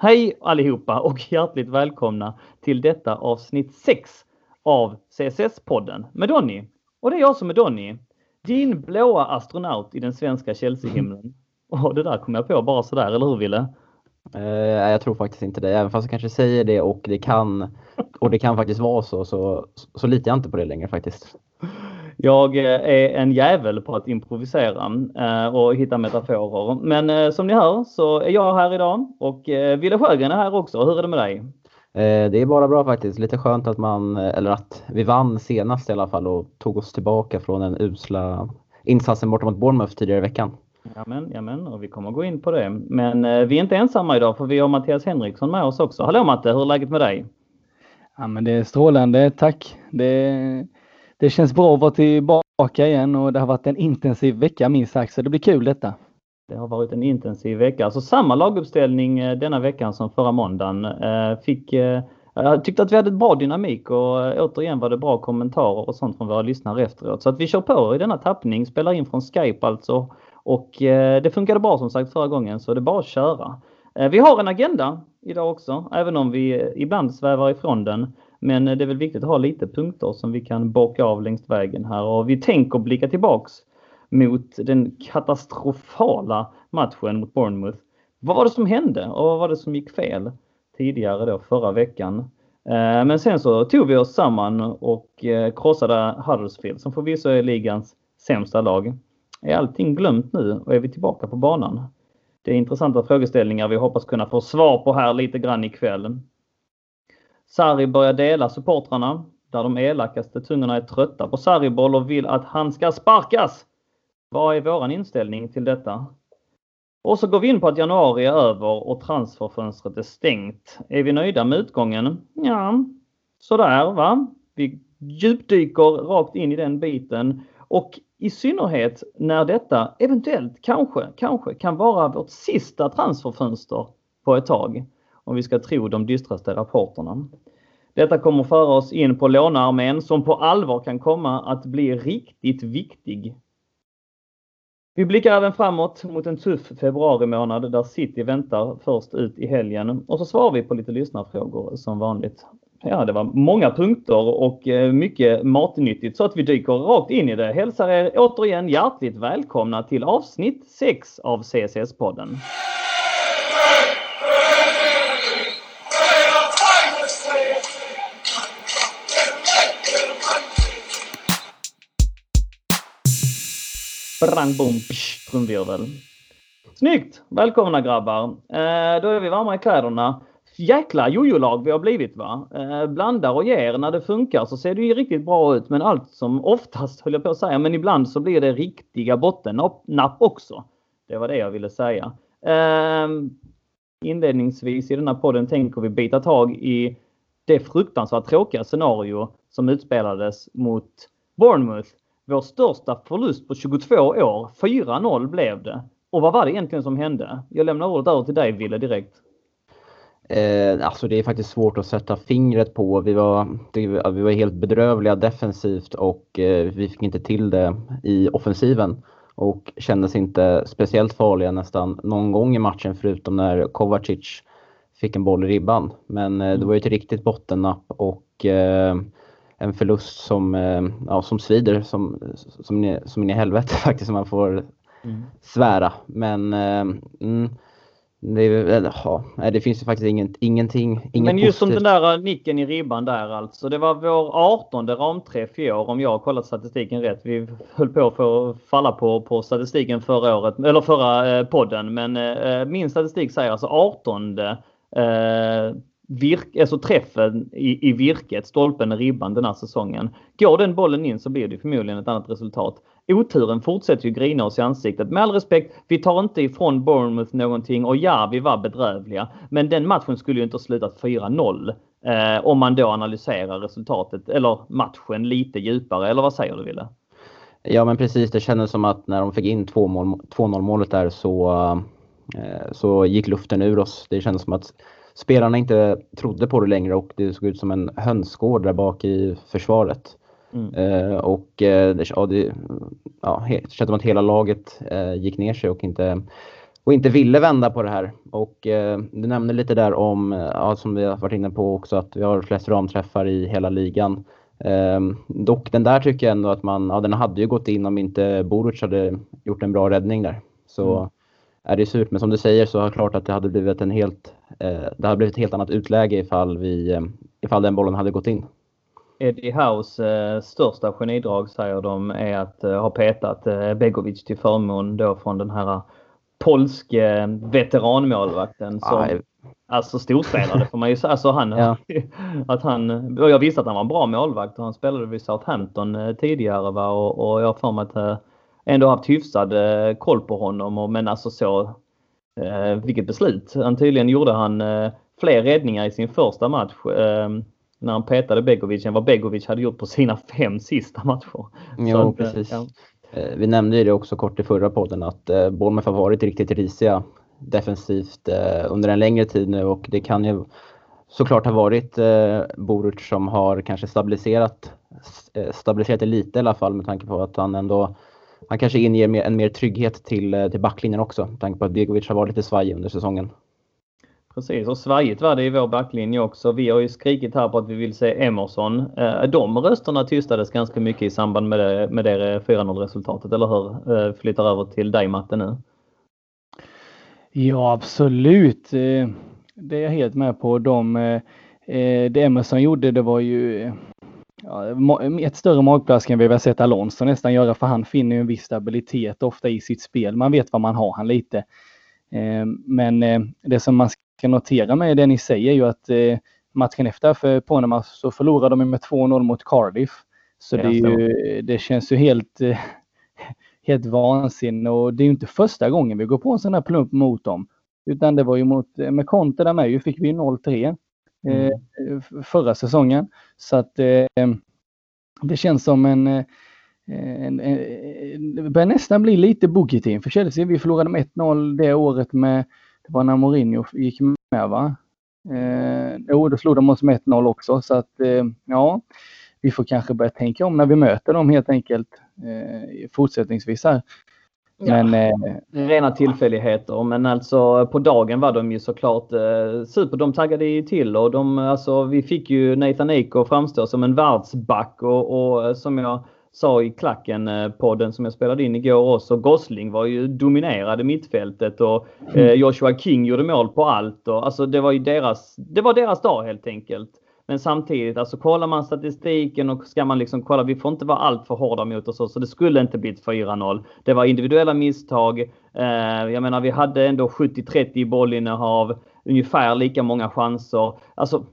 Hej allihopa och hjärtligt välkomna till detta avsnitt 6 av CSS-podden med Donny. Och det är jag som är Donny. Din blåa astronaut i den svenska Chelsea-himlen. Och det där kom jag på bara sådär, eller hur Ville? Uh, jag tror faktiskt inte det. Även fast jag kanske säger det och det kan, och det kan faktiskt vara så, så, så litar jag inte på det längre faktiskt. Jag eh, är en jävel på att improvisera eh, och hitta metaforer. Men eh, som ni hör så är jag här idag och Wille Sjögren är här också. Hur är det med dig? Det är bara bra faktiskt. Lite skönt att man, eller att vi vann senast i alla fall och tog oss tillbaka från den usla insatsen borta mot Bournemouth tidigare i veckan. Jamen, jamen, och vi kommer gå in på det. Men vi är inte ensamma idag för vi har Mattias Henriksson med oss också. Hallå Matte, hur är läget med dig? Ja men det är strålande, tack. Det det känns bra att vara tillbaka igen och det har varit en intensiv vecka minst sagt, så det blir kul detta. Det har varit en intensiv vecka. Alltså samma laguppställning eh, denna veckan som förra måndagen. Eh, fick, eh, jag tyckte att vi hade bra dynamik och återigen var det bra kommentarer och sånt från våra lyssnare efteråt. Så att vi kör på i denna tappning, spelar in från Skype alltså. Och det funkade bra som sagt förra gången så det är bara att köra. Vi har en agenda idag också, även om vi ibland svävar ifrån den. Men eh, det är väl viktigt att ha lite punkter som vi kan bocka av längs vägen här och vi tänker blicka tillbaks mot den katastrofala matchen mot Bournemouth. Vad var det som hände och vad var det som gick fel tidigare då förra veckan? Eh, men sen så tog vi oss samman och eh, krossade Huddersfield som förvisso är ligans sämsta lag. Är allting glömt nu och är vi tillbaka på banan? Det är intressanta frågeställningar vi hoppas kunna få svar på här lite grann ikväll. Sarri börjar dela supportrarna där de elakaste tungorna är trötta på Sarriboll och vill att han ska sparkas. Vad är våran inställning till detta? Och så går vi in på att januari är över och transferfönstret är stängt. Är vi nöjda med utgången? Ja, sådär va. Vi djupdyker rakt in i den biten och i synnerhet när detta eventuellt kanske, kanske kan vara vårt sista transferfönster på ett tag om vi ska tro de dystraste rapporterna. Detta kommer föra oss in på lånearmén som på allvar kan komma att bli riktigt viktig. Vi blickar även framåt mot en tuff februari månad där City väntar först ut i helgen och så svarar vi på lite lyssnarfrågor som vanligt. Ja, det var många punkter och eh, mycket matnyttigt så att vi dyker rakt in i det. Hälsar er återigen hjärtligt välkomna till avsnitt 6 av CSS-podden. Sprang bom, trumvirvel. Snyggt! Välkomna grabbar! Eh, då är vi varma i kläderna. Jäkla jojolag vi har blivit va? Eh, blandar och ger. När det funkar så ser det ju riktigt bra ut. Men allt som oftast höll jag på att säga, men ibland så blir det riktiga bottennapp också. Det var det jag ville säga. Eh, inledningsvis i den här podden tänker vi bita tag i det fruktansvärt tråkiga scenario som utspelades mot Bournemouth vår största förlust på 22 år. 4-0 blev det. Och vad var det egentligen som hände? Jag lämnar ordet över till dig Ville direkt. Eh, alltså det är faktiskt svårt att sätta fingret på. Vi var, vi var helt bedrövliga defensivt och eh, vi fick inte till det i offensiven. Och kändes inte speciellt farliga nästan någon gång i matchen förutom när Kovacic fick en boll i ribban. Men eh, det var ju ett riktigt bottennapp och eh, en förlust som, eh, ja, som svider som, som, som in i helvete faktiskt, om man får mm. svära. Men eh, mm, det, ja, det finns ju faktiskt inget, ingenting. Inget Men just positivt. som den där nicken i ribban där alltså. Det var vår 18 ramträff i år om jag har kollat statistiken rätt. Vi höll på för att falla på, på statistiken förra året, eller förra eh, podden. Men eh, min statistik säger alltså 18 eh, virk, alltså träffen i, i virket, stolpen i ribban den här säsongen. Går den bollen in så blir det förmodligen ett annat resultat. Oturen fortsätter ju grina oss i ansiktet. Med all respekt, vi tar inte ifrån Bournemouth någonting och ja, vi var bedrövliga. Men den matchen skulle ju inte ha slutat 4-0 eh, om man då analyserar resultatet eller matchen lite djupare. Eller vad säger du Wille? Ja men precis, det kändes som att när de fick in 2-0 målet där så, eh, så gick luften ur oss. Det kändes som att spelarna inte trodde på det längre och det såg ut som en hönsgård där bak i försvaret. Mm. Uh, och uh, det, ja, det, ja, kändes som att hela laget uh, gick ner sig och inte, och inte ville vända på det här. Och eh, du nämnde lite där om, ja, som vi har varit inne på också, att vi har flest ramträffar i hela ligan. Eh, dock den där tycker jag ändå att man, ja den hade ju gått in om inte Boruc hade gjort en bra räddning där. Så mm. Är det surt, men som du säger så är det klart att det hade blivit en helt, eh, det hade blivit ett helt annat utläge ifall, vi, eh, ifall den bollen hade gått in. Eddie House eh, största genidrag säger de är att eh, ha petat eh, Begovic till förmån då från den här polske veteranmålvakten som Aj. alltså storspelade får man ju säga. Alltså han, ja. att han, jag visste att han var en bra målvakt och han spelade vid Southampton eh, tidigare va? Och, och jag har för mig att eh, ändå haft hyfsad eh, koll på honom. Och, men alltså så, eh, vilket beslut. Han tydligen gjorde han eh, fler räddningar i sin första match eh, när han petade Begovic än vad Begovic hade gjort på sina fem sista matcher. Jo, att, precis. Ja. Vi nämnde det också kort i förra podden att Bournemouth har varit riktigt risiga defensivt under en längre tid nu och det kan ju såklart ha varit Boruc som har kanske stabiliserat, stabiliserat det lite i alla fall med tanke på att han ändå han kanske inger en mer trygghet till, till backlinjen också med tanke på att Begovic har varit lite svajig under säsongen. Precis, och svajigt var det i vår backlinje också. Vi har ju skrikit här på att vi vill se Emerson. Eh, de rösterna tystades ganska mycket i samband med det, med det 4-0 resultatet, eller hur? Eh, flyttar över till dig Matte nu. Ja, absolut. Eh, det är jag helt med på. De, det Emerson gjorde, det var ju ett större magplask än vi har sett Alonso nästan göra, för han finner en viss stabilitet ofta i sitt spel. Man vet vad man har han lite. Men det som man kan notera med det ni säger är ju att eh, matchen efter för Ponema så förlorade de med 2-0 mot Cardiff. Så det, ju, det, känns ju helt, eh, helt vansinne och det är ju inte första gången vi går på en sån här plump mot dem. Utan det var ju mot, eh, med Conte där med ju fick vi 0-3 eh, mm. Eh, förra säsongen. Så att eh, det känns som en, eh, en, en, det börjar nästan bli lite boogie för Chelsea. Vi förlorade med 1-0 det året med det var när Mourinho gick med va? Eh, jo, då slog de oss med 1-0 också så att eh, ja, vi får kanske börja tänka om när vi möter dem helt enkelt eh, fortsättningsvis här. Men, ja, eh, rena tillfälligheter men alltså på dagen var de ju såklart eh, super. De taggade ju till och de, alltså, vi fick ju Nathan Ake att framstå som en världsback och, och som jag sa i klacken eh, podden som jag spelade in igår också. Gosling var ju dominerade mittfältet och eh, mm. Joshua King gjorde mål på allt. Och, alltså det var ju deras, det var deras dag helt enkelt. Men samtidigt, alltså kollar man statistiken och ska man liksom kolla, vi får inte vara allt för hårda mot oss. Så det skulle inte blivit 4-0. Det var individuella misstag. Eh, jag menar, vi hade ändå 70-30 i bollinnehav. Ungefär lika många chanser. Alltså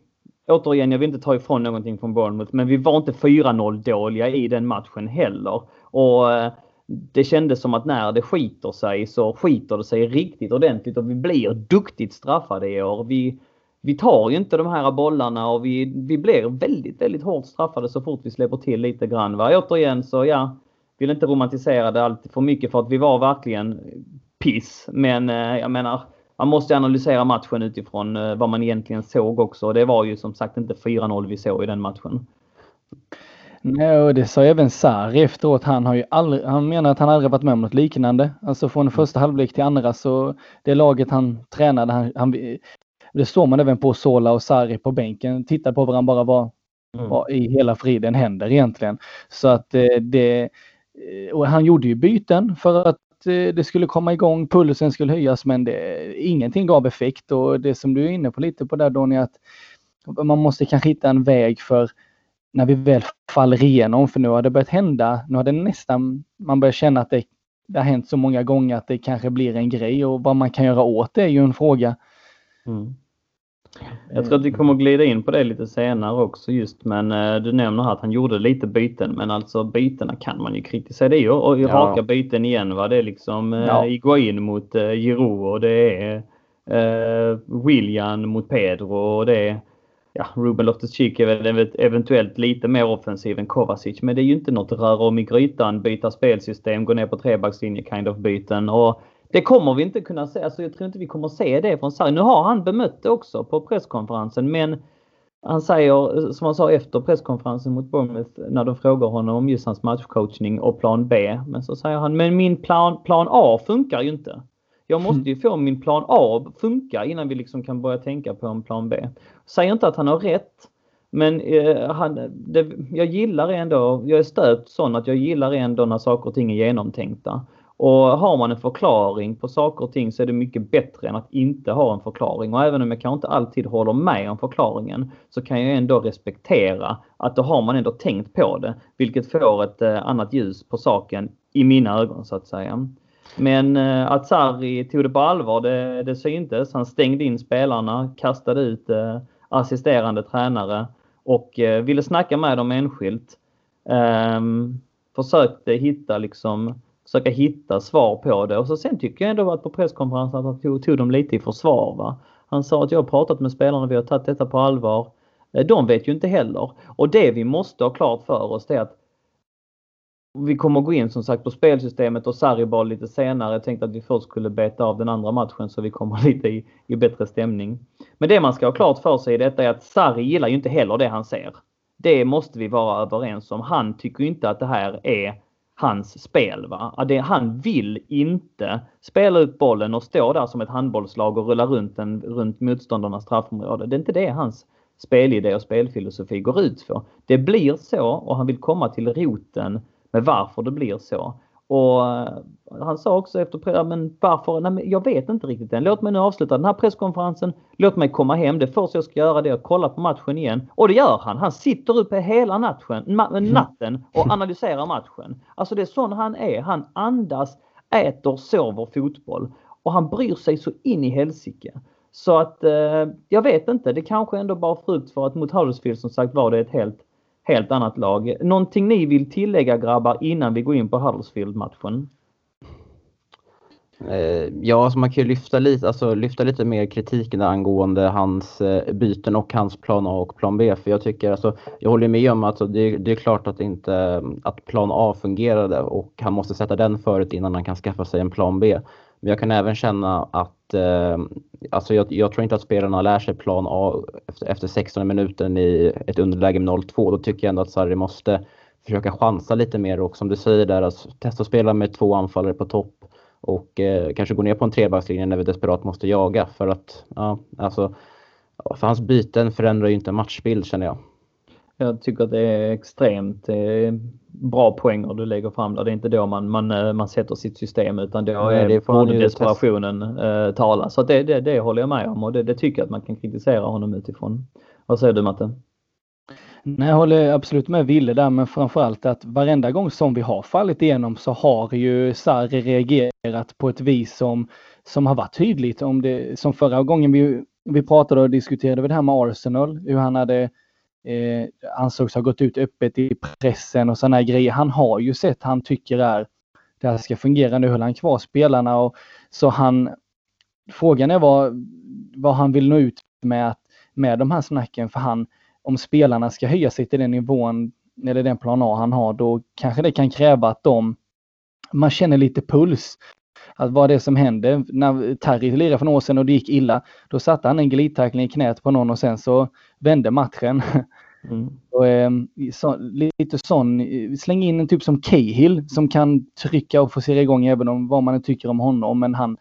återigen, jag vill inte ta ifrån någonting från Bournemouth, men vi var inte 4-0 dåliga i den matchen heller. Och eh, det kändes som att när det skiter sig så skiter det sig riktigt ordentligt och vi blir duktigt straffade i år. Vi, vi tar ju inte de här bollarna och vi, vi blir väldigt, väldigt hårt straffade så fort vi släpper till lite grann. Va? Återigen så ja, vill inte romantisera det alltid för mycket för att vi var verkligen piss. Men eh, jag menar, man måste analysera matchen utifrån eh, vad man egentligen såg också. Det var ju som sagt inte 4-0 vi såg i den matchen. Nej, och det sa även Sarri efteråt. Han, har ju aldrig, han menar att han aldrig varit med om något liknande. Alltså från mm. första halvlek till andra så det laget han tränade, han, han, det såg man även på Sola och Sarri på bänken. Tittade på varandra bara vad, mm. vad i hela friden händer egentligen. Så att eh, det, eh, och han gjorde ju byten för att Eh, det skulle komma igång, pulsen skulle höjas men det, ingenting gav effekt och det som du är inne på lite på där Donny att man måste kanske hitta en väg för när vi väl faller igenom för nu har det börjat hända, nu har det nästan, man börjar känna att det, det har hänt så många gånger att det kanske blir en grej och vad man kan göra åt det är ju en fråga. Mm. Jag tror att vi kommer att glida in på det lite senare också just men eh, du nämner att han gjorde lite byten men alltså bytena kan man ju kritisera. Det är ju och ja. raka byten igen va. Det är liksom eh, ja. Iguain mot eh, Giroud och det är eh, William mot Pedro och det är ja, Ruben Loftus-Cheek är väl eventuellt lite mer offensiv än Kovacic men det är ju inte något röra om i grytan, byta spelsystem, gå ner på trebackslinje kind of byten och det kommer vi inte kunna se. Alltså jag tror inte vi kommer se det från Sarri. Nu har han bemött det också på presskonferensen men han säger, som han sa efter presskonferensen mot Bournemouth när de frågar honom om just hans matchcoachning och plan B. Men så säger han, men min plan, plan A funkar ju inte. Jag måste ju få min plan A att funka innan vi liksom kan börja tänka på en plan B. Säger inte att han har rätt, men eh, han, det, jag gillar ändå, jag är stöpt sån att jag gillar ändå när saker och ting är genomtänkta. Och har man en förklaring på saker och ting så är det mycket bättre än att inte ha en förklaring. Och även om jag kanske inte alltid håller med om förklaringen så kan jag ändå respektera att då har man ändå tänkt på det. Vilket får ett eh, annat ljus på saken i mina ögon så att säga. Men eh, att Sarri tog det på allvar, det, det syntes. Han stängde in spelarna, kastade ut eh, assisterande tränare och ville snacka med dem enskilt. Ehm, försökte hitta liksom försöka hitta svar på det och så sen tycker jag ändå att på presskonferensen att han tog, tog dem lite i försvar. Va? Han sa att jag har pratat med spelarna, vi har tagit detta på allvar. Eh, de vet ju inte heller. Och det vi måste ha klart för oss är att vi kommer gå in som sagt på spelsystemet och Sarri lite senare. Jag tänkte att vi först skulle beta av den andra matchen så vi kommer lite i, i bättre stämning. Men det man ska ha klart för sig i detta är att Sarri gillar ju inte heller det han ser. Det måste vi vara överens om. Han tycker inte att det här är hans spel. Va? Det, han vill inte spela ut bollen och stå där som ett handbollslag och rulla runt den runt motståndarnas straffområde. Det är inte det hans spelidé och spelfilosofi går ut på. Det blir så och han vill komma till roten med varför det blir så. Och eh, han sa också efter men varför? Nej, men jag vet inte riktigt än. Låt mig nu avsluta den här presskonferensen. Låt mig komma hem. Det första jag ska göra det är att kolla på matchen igen. Och det gör han. Han sitter uppe hela natten, natten och analyserar matchen. Alltså det är sån han är. Han andas, äter, sover fotboll. Och han bryr sig så in i helsike. Så att eh, jag vet inte. Det kanske ändå bara frukt för att mot Huddersfield som sagt var det ett helt helt annat lag. Någonting ni vill tillägga grabbar innan vi går in på Huddersfield-matchen? Eh, ja, alltså man kan ju lyfta lite, alltså lyfta lite mer kritiken angående hans eh, byten och hans plan A och plan B. För jag tycker, alltså, jag håller med om att alltså, det, det, är klart att, inte, att plan A fungerade och han måste sätta den förut innan han kan skaffa sig en plan B. Men jag kan även känna att eh, alltså jag, jag, tror inte att spelarna lär sig plan A efter, efter 16 minuten i ett underläge med 0-2. Då tycker jag ändå att Sarri måste försöka chansa lite mer och som du säger där, alltså, testa att spela med två anfallare på topp och eh, kanske gå ner på en trebackslinje när vi desperat måste jaga för att ja, alltså, för hans byten förändrar ju inte matchbild känner jag. Jag tycker att det är extremt eh, bra poänger du lägger fram där. Det är inte då man, man, eh, man sätter sitt system utan då är det borde desperationen eh, tala. Så det, det, det håller jag med om och det, det tycker jag att man kan kritisera honom utifrån. Vad säger du Matte? Nej, jag håller absolut med Ville där, men framförallt att varenda gång som vi har fallit igenom så har ju Sarri reagerat på ett vis som, som har varit tydligt. Om det, som förra gången vi, vi pratade och diskuterade det här med Arsenal, hur han hade eh, ansågs ha gått ut öppet i pressen och sådana grejer. Han har ju sett, han tycker är det här ska fungera. Nu höll han kvar spelarna och så han Frågan är vad, vad han vill nå ut med, med de här snacken för han om spelarna ska höja sig till den nivån eller den plan A han har då kanske det kan kräva att de man känner lite puls. Att vad det som händer. När Terry lirade för några år sedan och det gick illa, då satte han en glidtackling i knät på någon och sen så vände matchen. Mm. Och, eh, så, lite sån, släng in en typ som Cahill som kan trycka och forcera igång även om vad man tycker om honom. Men han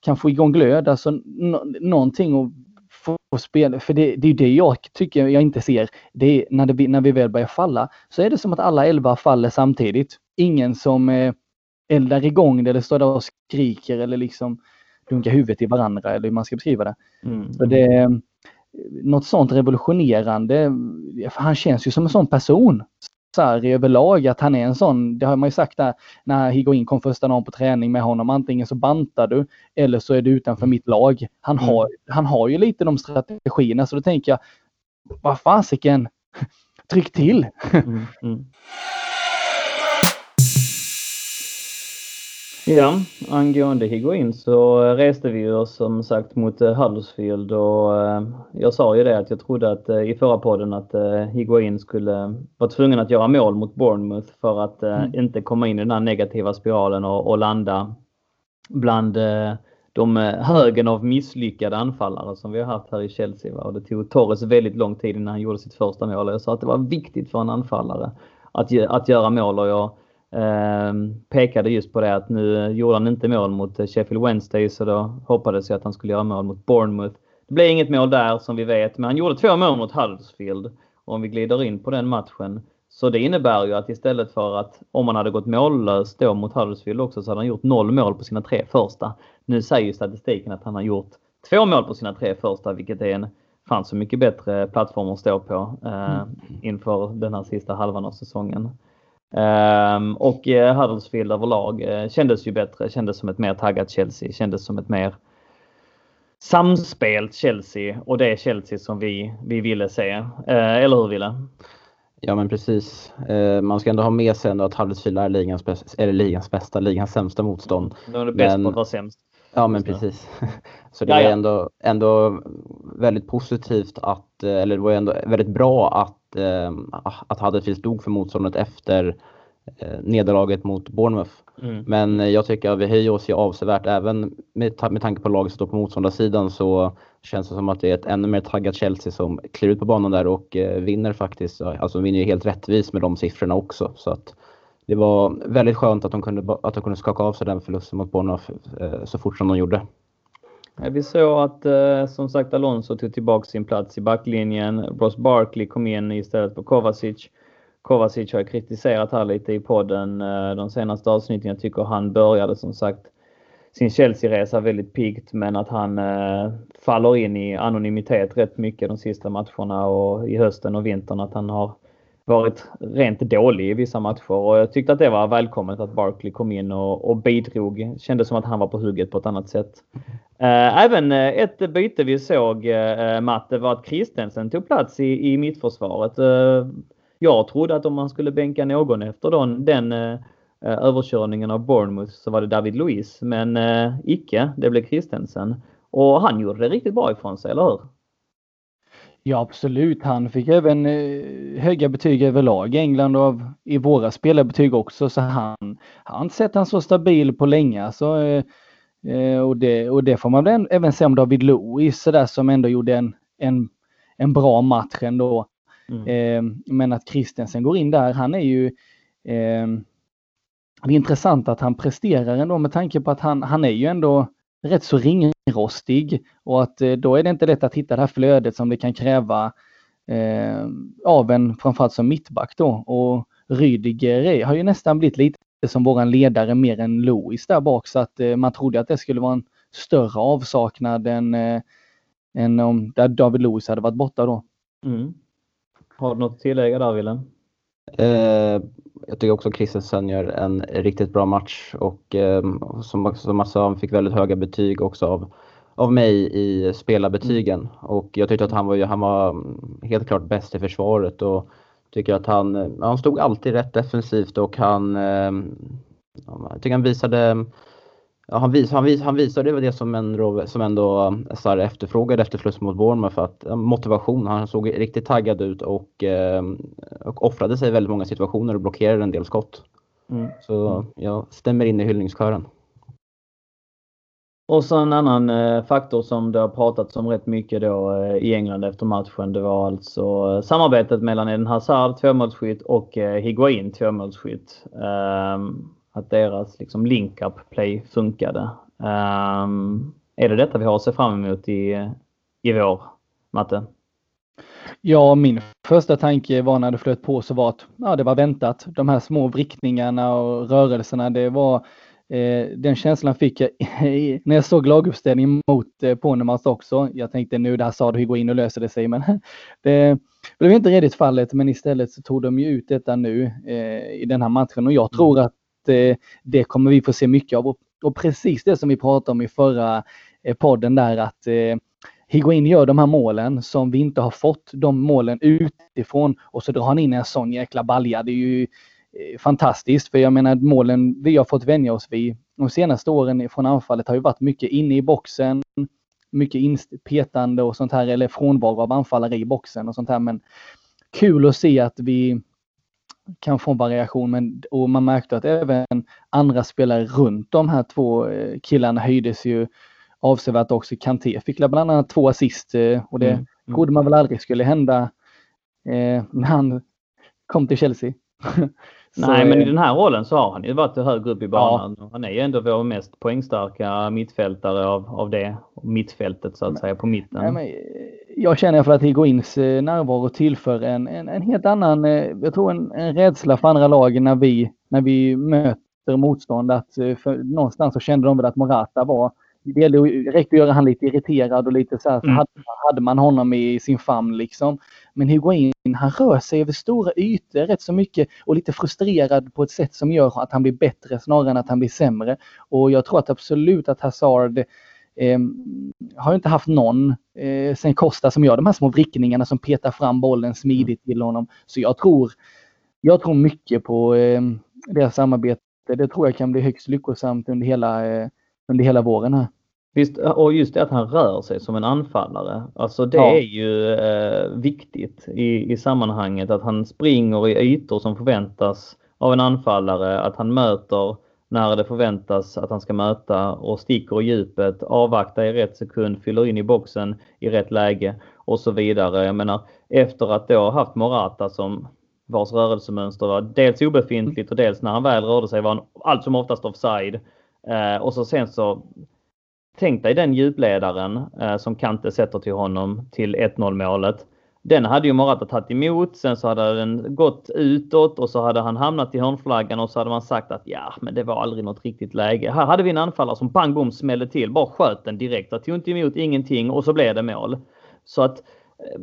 kan få igång glöd, alltså no, någonting och få spela. För det, det är det jag tycker jag inte ser. Det är när, det, när vi väl börjar falla så är det som att alla elva faller samtidigt. Ingen som eh, eldar igång det eller står där och skriker eller liksom dunkar huvudet i varandra eller hur man ska beskriva det. Mm. Så det något sånt revolutionerande. Han känns ju som en sån person. Sarri överlag, att han är en sån, det har man ju sagt där när Higuain kom första dagen på träning med honom, antingen så bantar du eller så är du utanför mitt lag. Han mm. har, han har ju lite de strategierna så då tänker jag, vad fasiken, tryck till! Mm, mm. Ja, angående Higuain så reste vi oss som sagt mot eh, Huddersfield och eh, jag sa ju det att jag trodde att eh, i förra podden att Higuain skulle vara tvungen att göra mål mot Bournemouth för att mm. inte komma in i den här negativa spiralen och, och landa bland de högen av misslyckade anfallare som vi har haft här i Chelsea. Och det tog Torres väldigt lång tid innan han gjorde sitt första mål. Jag sa att det var viktigt för en anfallare att, att göra mål och jag pekade just på det att nu gjorde han inte mål mot Sheffield Wednesday så då hoppades jag att han skulle göra mål mot Bournemouth. Det blev inget mål där som vi vet, men han gjorde två mål mot Huddersfield. Om vi glider in på den matchen så det innebär ju att istället för att om han hade gått mållös då mot Huddersfield också så hade han gjort noll mål på sina tre första. Nu säger ju statistiken att han har gjort två mål på sina tre första vilket är en fan så mycket bättre plattform att stå på eh, mm. inför den här sista halvan av säsongen. Um, och uh, Huddersfield överlag uh, kändes ju bättre, kändes som ett mer taggat Chelsea, kändes som ett mer samspelt Chelsea och det Chelsea som vi, vi ville se. Uh, eller hur Ville? Ja men precis. man ska ändå ha med sig ändå att Huddersfield är ligans, bästa, eller ligans bästa, ligans sämsta motstånd. De är bäst på att vara sämst. Ja men precis. Så det var ändå, ändå väldigt positivt att, eller det var ändå väldigt bra att eh, att Huddersfield stod för motståndet efter eh, nederlaget mot Bournemouth. Mm. Men jag tycker att vi höjer oss ju avsevärt även med, med tanke på laget som står på motståndarsidan så känns det som att det är ett ännu mer taggat Chelsea som kliver ut på banan där och eh, vinner faktiskt. Alltså vinner ju helt rättvist med de siffrorna också. Så att det var väldigt skönt att de kunde, att de kunde skaka av sig den förlusten mot Bournemouth eh, så fort som de gjorde. Vi såg att eh, som sagt Alonso tog tillbaka sin plats i backlinjen. Ross Barkley kom in istället för Kovacic. Kovacic har jag kritiserat här lite i podden eh, de senaste avsnitten. Jag tycker han började som sagt sin Chelsea-resa väldigt piggt men att han eh, faller in i anonymitet rätt mycket de sista matcherna och i hösten och vintern att han har varit rent dålig i vissa matcher och jag tyckte att det var välkommet att Barkley kom in och, och bidrog. Kändes som att han var på hugget på ett annat sätt. Eh, även eh, ett byte vi såg eh, Matte var att Kristensen tog plats i, i mittförsvaret. Jag trodde att om man skulle bänka någon efter den, den överkörningen av Bournemouth så var det David Luiz men icke, det blev Kristensen. Och han gjorde det riktigt bra ifrån sig, eller hur? Ja absolut, han fick även eh, höga betyg överlag i England och i våra spelarbetyg också så han har inte sett han så stabil på länge. Alltså, eh, eh, och, det, och det får man väl även se om David Lewis så där, som ändå gjorde en, en, en bra match ändå. Mm. men att Christensen går in där, han är ju det är intressant att han presterar ändå med tanke på att han, han är ju ändå rätt så ringrostig och att eh, då är det inte lätt att hitta det här flödet som det kan kräva eh, av en framförallt som mittback då. Och Rydiger har ju nästan blivit lite som våran ledare mer än Louis där bak så att eh, man trodde att det skulle vara en större avsaknad än, eh, än om där David Louis hade varit borta då. Mm. Har du något att tillägga där Willem? Eh, jag tycker också Christensen gör en riktigt bra match och eh, som, som man sa, han fick väldigt höga betyg också av, av mig i spelarbetygen. Mm. Och jag tyckte att han var, han var helt klart bäst i försvaret och tycker att han, han stod alltid rätt defensivt och han, eh, jag tycker han visade Ja, han, vis, han, vis, han visade det som, en, som ändå Sarr efterfrågade efter förlust mot Bournemouth. För att, motivation. Han såg riktigt taggad ut och, eh, och offrade sig i väldigt många situationer och blockerade en del skott. Mm. Så jag stämmer in i hyllningskören. Och så en annan eh, faktor som det har pratats om rätt mycket då eh, i England efter matchen. Det var alltså samarbetet mellan Eden Hazard, tvåmålsskytt och Higuain, tvåmålsskytt. Um, att deras liksom link-up play funkade. Um, är det detta vi har att se fram emot i, i vår, Matte? Ja, min första tanke var när det flöt på så var att ja, det var väntat. De här små vrickningarna och rörelserna, det var eh, den känslan fick jag när jag såg laguppställningen mot eh, Ponemars också. Jag tänkte nu det här sa du gå in och löser det sig, men det blev inte redigt fallet. Men istället så tog de ju ut detta nu eh, i den här matchen och jag tror mm. att eh, Eh, det kommer vi få se mycket av. Och, och, precis det som vi pratade om i förra eh, podden där att eh, Higuain gör de här målen som vi inte har fått, de målen utifrån och så drar han in en sån jäkla balja. Det är ju eh, fantastiskt för jag menar målen vi har fått vänja oss vid de senaste åren från anfallet har ju varit mycket inne i boxen, mycket petande och sånt här eller frånvaro av anfallare i boxen och sånt här. Men kul att se att vi kan få en variation men, och man märkte att även andra spelare runt de här två eh, killarna höjdes ju avsevärt också. Kanté fick bland annat två assist eh, och det mm. Mm. trodde man väl aldrig skulle hända eh, när han kom till Chelsea. Nej, men i den här rollen så har han ju varit högre upp i banan. Ja. Han är ju ändå vår mest poängstarka mittfältare av, av det mittfältet så att säga på mitten. Nej, men jag känner för att Higuins eh, närvaro tillför en, en, en helt annan, eh, jag tror en, en rädsla för andra lag när vi, när vi möter motstånd. Att eh, för, någonstans så kände de väl att Morata var det räckte att göra han lite irriterad och lite så här, så mm. hade, hade, man honom i sin famn liksom. Men Higuain, han rör sig över stora ytor rätt så mycket och lite frustrerad på ett sätt som gör att han blir bättre snarare än att han blir sämre. Och jag tror att absolut att Hazard eh, har inte haft någon eh, sen Costa som gör de här små vrickningarna som petar fram bollen smidigt till honom. Så jag tror, jag tror mycket på eh, deras samarbete. Det tror jag kan bli högst lyckosamt under hela, eh, under hela våren här. Visst, och just det att han rör sig som en anfallare. Alltså det ja. är ju eh, viktigt i, i sammanhanget att han springer i ytor som förväntas av en anfallare, att han möter när det förväntas att han ska möta och sticker i djupet, avvaktar i rätt sekund, fyller in i boxen i rätt läge och så vidare. Jag menar efter att då ha haft Morata som vars rörelsemönster var dels obefintligt och dels när han väl rörde sig var han allt som oftast offside. Eh, och så sen så Tänk dig den djupledaren eh, som Kante sätter till honom till 1-0 målet. Den hade ju Morata tagit emot, sen så hade den gått utåt och så hade han hamnat i hörnflaggan och så hade man sagt att ja, men det var aldrig något riktigt läge. Här hade vi en anfallare som pang bom smällde till, bara sköt den direkt. Jag tog inte emot ingenting och så blev det mål. Så att eh,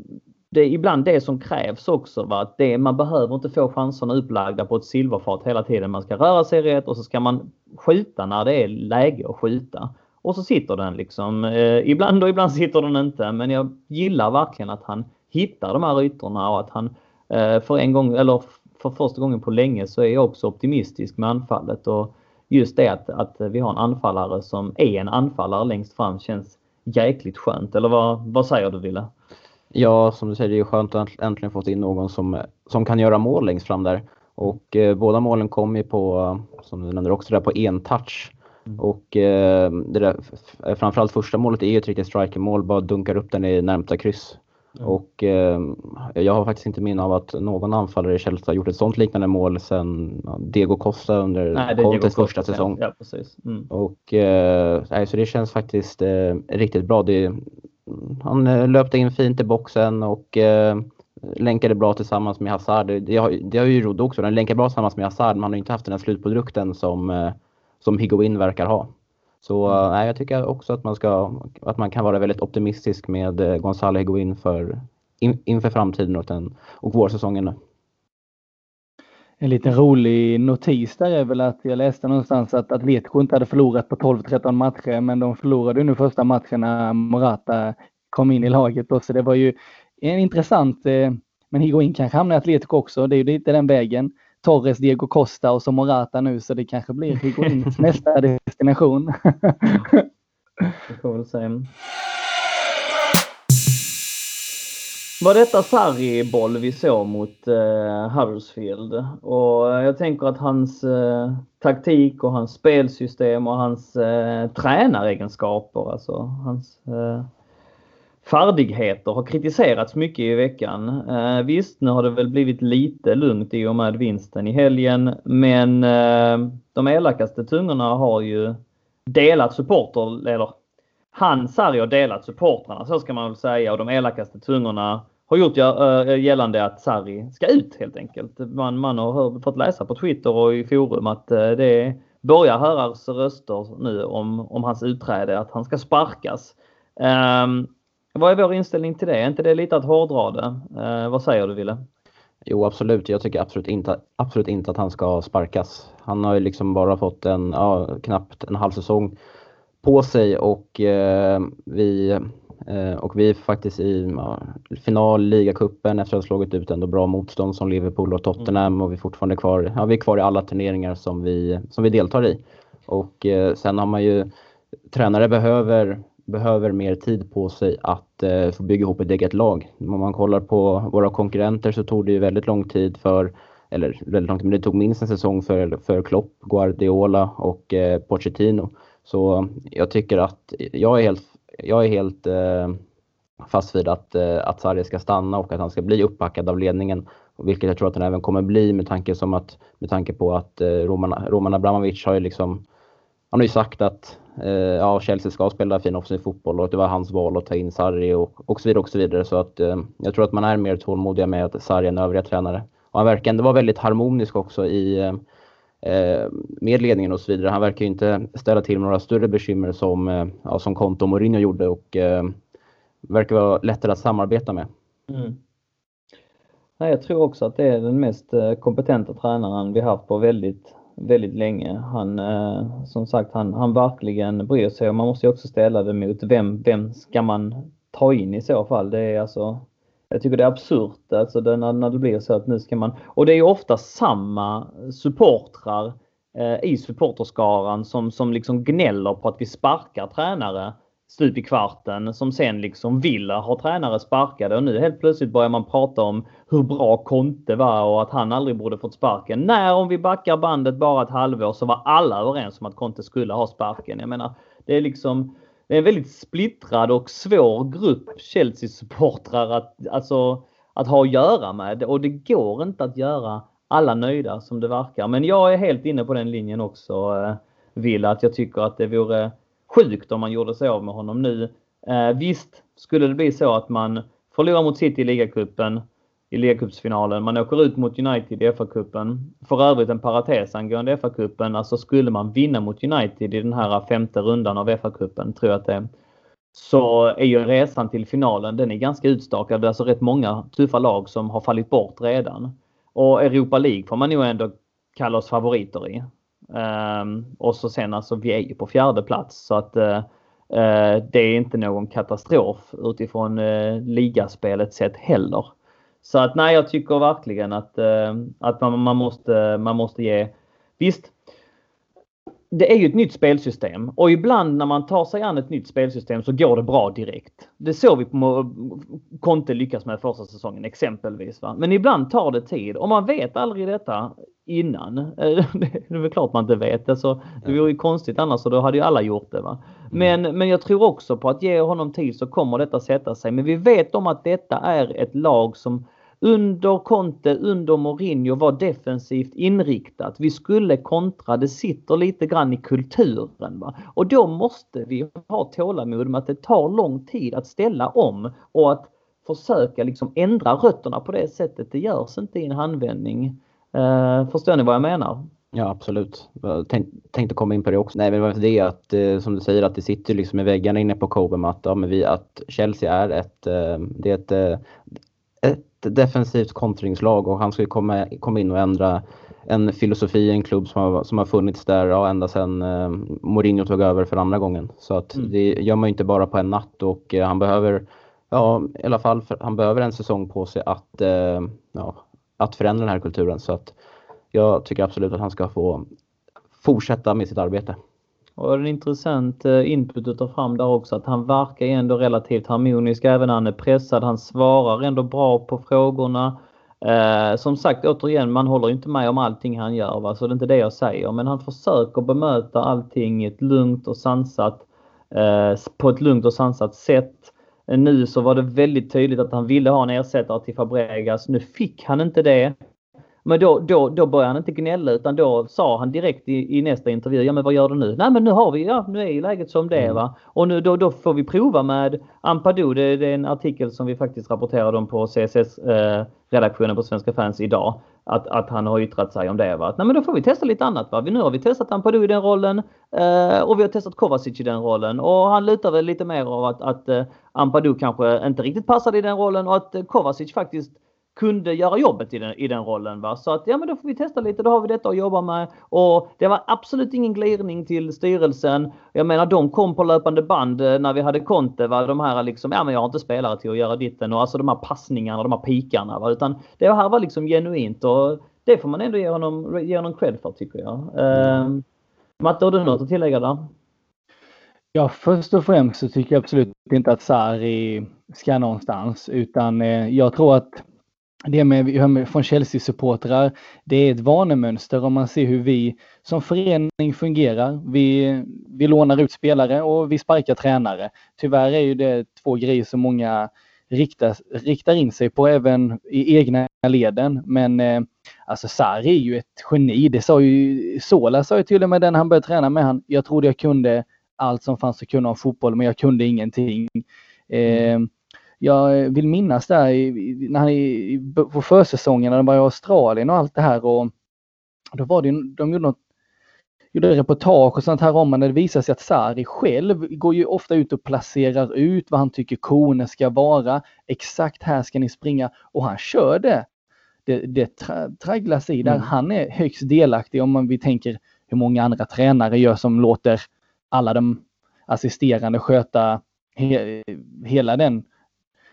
det är ibland det som krävs också. Va? Att det, man behöver inte få chanserna upplagda på ett silverfat hela tiden. Man ska röra sig rätt och så ska man skjuta när det är läge att skjuta. Och så sitter den liksom. Eh, ibland och ibland sitter den inte. Men jag gillar verkligen att han hittar de här ytorna och att han eh, för en gång, eller för första gången på länge så är jag också optimistisk med anfallet. Och just det att, att vi har en anfallare som är en anfallare längst fram känns jäkligt skönt. Eller vad, vad säger du Wille? Ja, som du säger, det är skönt att äntligen fått in någon som, som kan göra mål längst fram där. Och eh, båda målen kom ju på, som du nämnde också, där på en touch. Mm. Och eh, det där, framförallt första målet är ju ett riktigt strikermål, bara dunkar upp den i närmsta kryss. Mm. Och eh, jag har faktiskt inte minne av att någon anfallare i Chelsea har gjort ett sånt liknande mål sedan Diego Costa under Nej, Contes första säsong. Ja, precis. Mm. Och, eh, så det känns faktiskt eh, riktigt bra. Det, han eh, löpte in fint i boxen och eh, länkade bra tillsammans med Hazard. Det, det, har, det har ju Rodde också, den länkar bra tillsammans med Hazard men han har inte haft den här slutprodukten som eh, som Higuain verkar ha. Så mm. nej, jag tycker också att man, ska, att man kan vara väldigt optimistisk med eh, Gonzalo Higuain för, in, inför framtiden och, den, och vårsäsongen. En liten rolig notis där är väl att jag läste någonstans att Atletico inte hade förlorat på 12-13 matcher, men de förlorade nu första matchen när Morata kom in i laget. Då, så det var ju en intressant, eh, men Higuain kanske hamnar i Atletico också, det är ju lite den vägen. Torres, Diego Costa och så Morata nu så det kanske blir Higuains nästa destination. det får väl se. Var detta Sarri-boll vi såg mot eh, Huddersfield? Och jag tänker att hans eh, taktik och hans spelsystem och hans eh, tränaregenskaper, alltså hans eh, färdigheter har kritiserats mycket i veckan. Eh, visst, nu har det väl blivit lite lugnt i och med vinsten i helgen, men eh, de elakaste tungorna har ju delat supporter, eller han Sarri har delat supportrarna, så ska man väl säga, och de elakaste tungorna har gjort äh, gällande att Sarri ska ut helt enkelt. Man, man har fått läsa på Twitter och i forum att äh, det börjar höras röster nu om, om hans utträde, att han ska sparkas. Um, vad är vår inställning till det? Är inte det lite att hårdra det? Eh, vad säger du Ville? Jo absolut, jag tycker absolut inte, absolut inte att han ska sparkas. Han har ju liksom bara fått en, ja, knappt en halv säsong på sig och eh, vi eh, och vi är faktiskt i ja, final ligacupen efter att ha slagit ut ändå bra motstånd som Liverpool och Tottenham mm. och vi är fortfarande kvar, ja, vi är kvar i alla turneringar som vi, som vi deltar i. Och eh, sen har man ju, tränare behöver behöver mer tid på sig att eh, få bygga ihop ett eget lag. Om man kollar på våra konkurrenter så tog det ju väldigt lång tid för, eller väldigt lång tid, men det tog minst en säsong för, för Klopp, Guardiola och eh, Pochettino. Så jag tycker att jag är helt, jag är helt eh, fast vid att, eh, att Sarri ska stanna och att han ska bli uppbackad av ledningen. Vilket jag tror att han även kommer bli med tanke, som att, med tanke på att eh, Roman, Roman Abramovic har ju liksom han har ju sagt att eh, ja, Chelsea ska spela fin offensiv fotboll och att det var hans val att ta in Sarri och, och så vidare. Och så vidare. Så att, eh, jag tror att man är mer tålmodiga med Sarri än övriga tränare. Och han verkar ändå vara väldigt harmonisk också i, eh, eh med ledningen och så vidare. Han verkar ju inte ställa till några större bekymmer som, eh, ja, som Conte och Mourinho gjorde och eh, verkar vara lättare att samarbeta med. Mm. jag tror också att det är den mest eh, kompetenta tränaren vi haft på väldigt väldigt länge. Han, eh, som sagt, han, han verkligen bryr sig och man måste också ställa det mot vem, vem ska man ta in i så fall? Det är alltså, jag tycker det är absurt alltså det, när, när det blir så att nu ska man, och det är ofta samma supportrar eh, i supporterskaran som, som liksom gnäller på att vi sparkar tränare stup i kvarten som sen liksom vill ha tränare sparkade och nu helt plötsligt börjar man prata om hur bra Conte var och att han aldrig borde fått sparken. När om vi backar bandet bara ett halvår så var alla överens om att Conte skulle ha sparken. Jag menar, det är liksom det är en väldigt splittrad och svår grupp Chelsea-supportrar att, alltså, att ha att göra med och det går inte att göra alla nöjda som det verkar. Men jag är helt inne på den linjen också, eh, Villa, Vill att jag tycker att det vore sjukt om man gjorde sig av med honom nu. Eh, visst skulle det bli så att man förlorar mot City i ligacupen, i ligacupsfinalen. Man åker ut mot United i FA-cupen. För övrigt en parates angående FA-cupen. Alltså skulle man vinna mot United i den här femte rundan av FA-cupen, tror jag att det är, så är ju resan till finalen, den är ganska utstakad. Det är alltså rätt många tuffa lag som har fallit bort redan. Och Europa League får man nog ändå kalla oss favoriter i. Ehm, och så sen alltså, vi är ju på fjärde plats så att eh, eh, det är inte någon katastrof utifrån eh, ligaspelet sett heller. Så att nej, jag tycker verkligen att, att man, man, måste, man måste ge... Visst, det är ju ett nytt spelsystem och ibland när man tar sig an ett nytt spelsystem så går det bra direkt. Det såg vi på Conte lyckas med första säsongen exempelvis. Va? Men ibland tar det tid och man vet aldrig detta innan. Det är väl klart man inte vet. Alltså, det vore ju konstigt annars och då hade ju alla gjort det. Va? Mm. Men, men jag tror också på att ge honom tid så kommer detta sätta sig. Men vi vet om att detta är ett lag som under Conte, under Mourinho var defensivt inriktat. Vi skulle kontra, det sitter lite grann i kulturen. Va? Och då måste vi ha tålamod med att det tar lång tid att ställa om och att försöka liksom ändra rötterna på det sättet. Det görs inte i en handvändning. Eh, förstår ni vad jag menar? Ja absolut. Jag tänkte komma in på det också. Nej men det är att eh, som du säger att det sitter liksom i väggarna inne på Cobham att, ja, men vi, att Chelsea är ett, eh, det är ett, eh, ett defensivt kontringslag och han ska komma, komma in och ändra en filosofi i en klubb som har, som har funnits där ja, ända sedan eh, Mourinho tog över för andra gången. Så att mm. det gör man inte bara på en natt och eh, han behöver, ja i alla fall, för, han behöver en säsong på sig att, eh, ja, att förändra den här kulturen. Så att jag tycker absolut att han ska få fortsätta med sitt arbete. Och en intressant eh, input att ta fram där också att han verkar ändå relativt harmonisk även när han är pressad. Han svarar ändå bra på frågorna. Eh, som sagt återigen, man håller inte med om allting han gör. Va? Så det är inte det jag säger. Men han försöker bemöta allting i ett lugnt och sansat, eh, på ett lugnt och sansat sätt. Eh, nu så var det väldigt tydligt att han ville ha en ersättare till Fabregas. Nu fick han inte det. Men då, då, då började han inte gnälla utan då sa han direkt i, i, nästa intervju, ja men vad gör du nu? Nej men nu har vi, ja nu är läget som det är mm. va. Och nu då, då får vi prova med Ampadu, det, det, är en artikel som vi faktiskt rapporterade om på CSS eh, på Svenska fans idag. Att, att han har yttrat sig om det va. Nej men då får vi testa lite annat va. Nu har vi testat Ampadu i den rollen eh, och vi har testat Kovacic i den rollen och han lutar väl lite mer av att, att eh, Ampadu kanske inte riktigt passade i den rollen och att Kovacic faktiskt kunde göra jobbet i den, i den rollen. Va? Så att ja men då får vi testa lite, då har vi detta att jobba med. Och det var absolut ingen glidning till styrelsen. Jag menar de kom på löpande band eh, när vi hade Conte. Va? De här liksom, ja men jag har inte spelare till att göra ditten och alltså de här passningarna, de här pikarna. Va? Utan det här var liksom genuint och det får man ändå ge honom, ge honom cred för tycker jag. Mm. Uh, Matte, har du något att tillägga där? Ja, först och främst så tycker jag absolut inte att Sarri ska någonstans utan eh, jag tror att det med från Chelsea-supportrar, det är ett vanemönster om man ser hur vi som förening fungerar. Vi, vi lånar ut spelare och vi sparkar tränare. Tyvärr är ju det två grejer som många riktar, riktar in sig på även i egna leden. Men eh, alltså Sarri är ju ett geni. Det sa ju Sola sa ju till och med den han började träna med han. Jag trodde jag kunde allt som fanns att kunna om fotboll, men jag kunde ingenting. Eh, jag vill minnas där när han på försäsongen när de var i Australien och allt det här och då var det, de gjorde något gjorde reportage och sånt här om när det visar sig att Sari själv går ju ofta ut och placerar ut vad han tycker koner ska vara. Exakt här ska ni springa och han kör det. Det, det tra, tragglas i där. Mm. Han är högst delaktig om man vi tänker hur många andra tränare gör som låter alla de assisterande sköta he, hela den,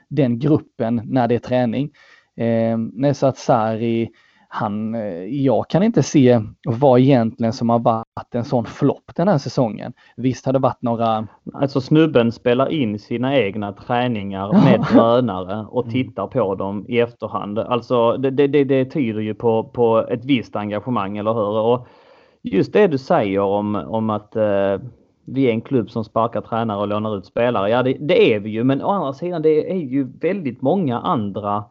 den gruppen när det är träning. Eh, så att Sari han, eh, jag kan inte se vad egentligen som har varit en sån flopp den här säsongen. Visst har det varit några... Alltså snubben spelar in sina egna träningar med tränare och mm. tittar på dem i efterhand. Alltså det, det, det tyder ju på, på ett visst engagemang, eller hur? Och just det du säger om, om att eh, vi är en klubb som sparkar tränare och lånar ut spelare. Ja, det, det är vi ju, men å andra sidan det är ju väldigt många andra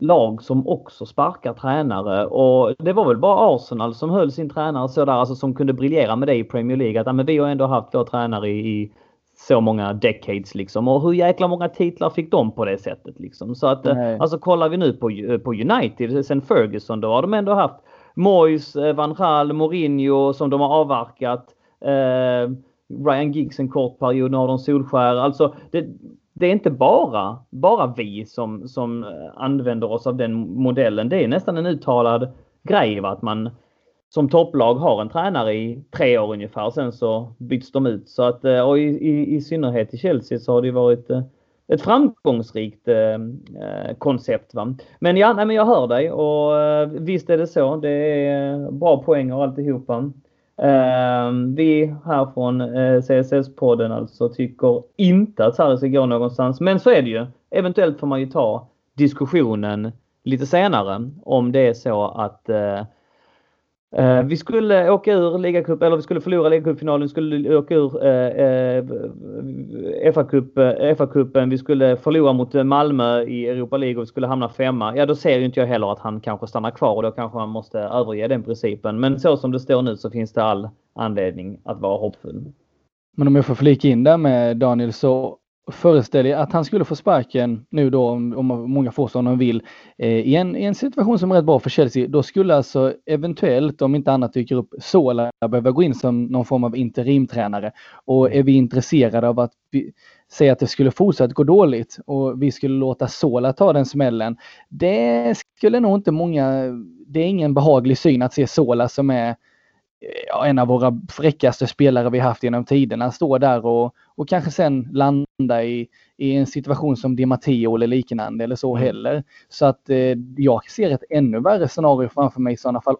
lag som också sparkar tränare och det var väl bara Arsenal som höll sin tränare så där, alltså som kunde briljera med det i Premier League. Att ja, men vi har ändå haft vår tränare i, i så många decades liksom. Och hur jäkla många titlar fick de på det sättet liksom. Så att Nej. alltså kollar vi nu på, på United sen Ferguson då har de ändå haft Moyes, eh, Van Gaal, Mourinho som de har avverkat. Eh, Ryan Giggs en kort period, nu har de Solskär. Alltså det, det är inte bara, bara vi som, som eh, använder oss av den modellen. Det är nästan en uttalad grej att man som topplag har en tränare i tre år ungefär. Sen så byts de ut. Så att, eh, och i, i, i synnerhet i Chelsea så har det varit eh, ett framgångsrikt eh, koncept. Va? Men ja, nej, men jag hör dig och visst är det så. Det är bra poäng och alltihopa. Ehm, vi här från eh, CSS-podden alltså tycker inte att Sarri ska gå någonstans. Men så är det ju. Eventuellt får man ju ta diskussionen lite senare om det är så att eh, eh, vi skulle åka ur ligacup, eller vi skulle förlora ligacupfinalen, vi skulle åka ur eh, eh, FA-cupen, eh, vi skulle förlora mot eh, Malmö i Europa League och vi skulle hamna femma. Ja, då ser ju inte jag heller att han kanske stannar kvar och då kanske man måste överge den principen. Men så som det står nu så finns det all anledning att vara hoppfull. Men om jag får flika in där med Daniel så föreställ er att han skulle få sparken nu då, om, om många får som de vill, eh, i, en, i en situation som är rätt bra för Chelsea, då skulle alltså eventuellt, om inte annat dyker upp, Sola behöva gå in som någon form av interimtränare. Och är vi intresserade av att vi, säga att det skulle fortsätta gå dåligt och vi skulle låta Sola ta den smällen, det skulle nog inte många, det är ingen behaglig syn att se Sola som är ja, en av våra fräckaste spelare vi haft genom tiderna stå där och, och kanske sen landa i, i en situation som Di Matteo eller liknande eller så mm. heller. Så att eh, jag ser ett ännu värre scenario framför mig i sådana fall.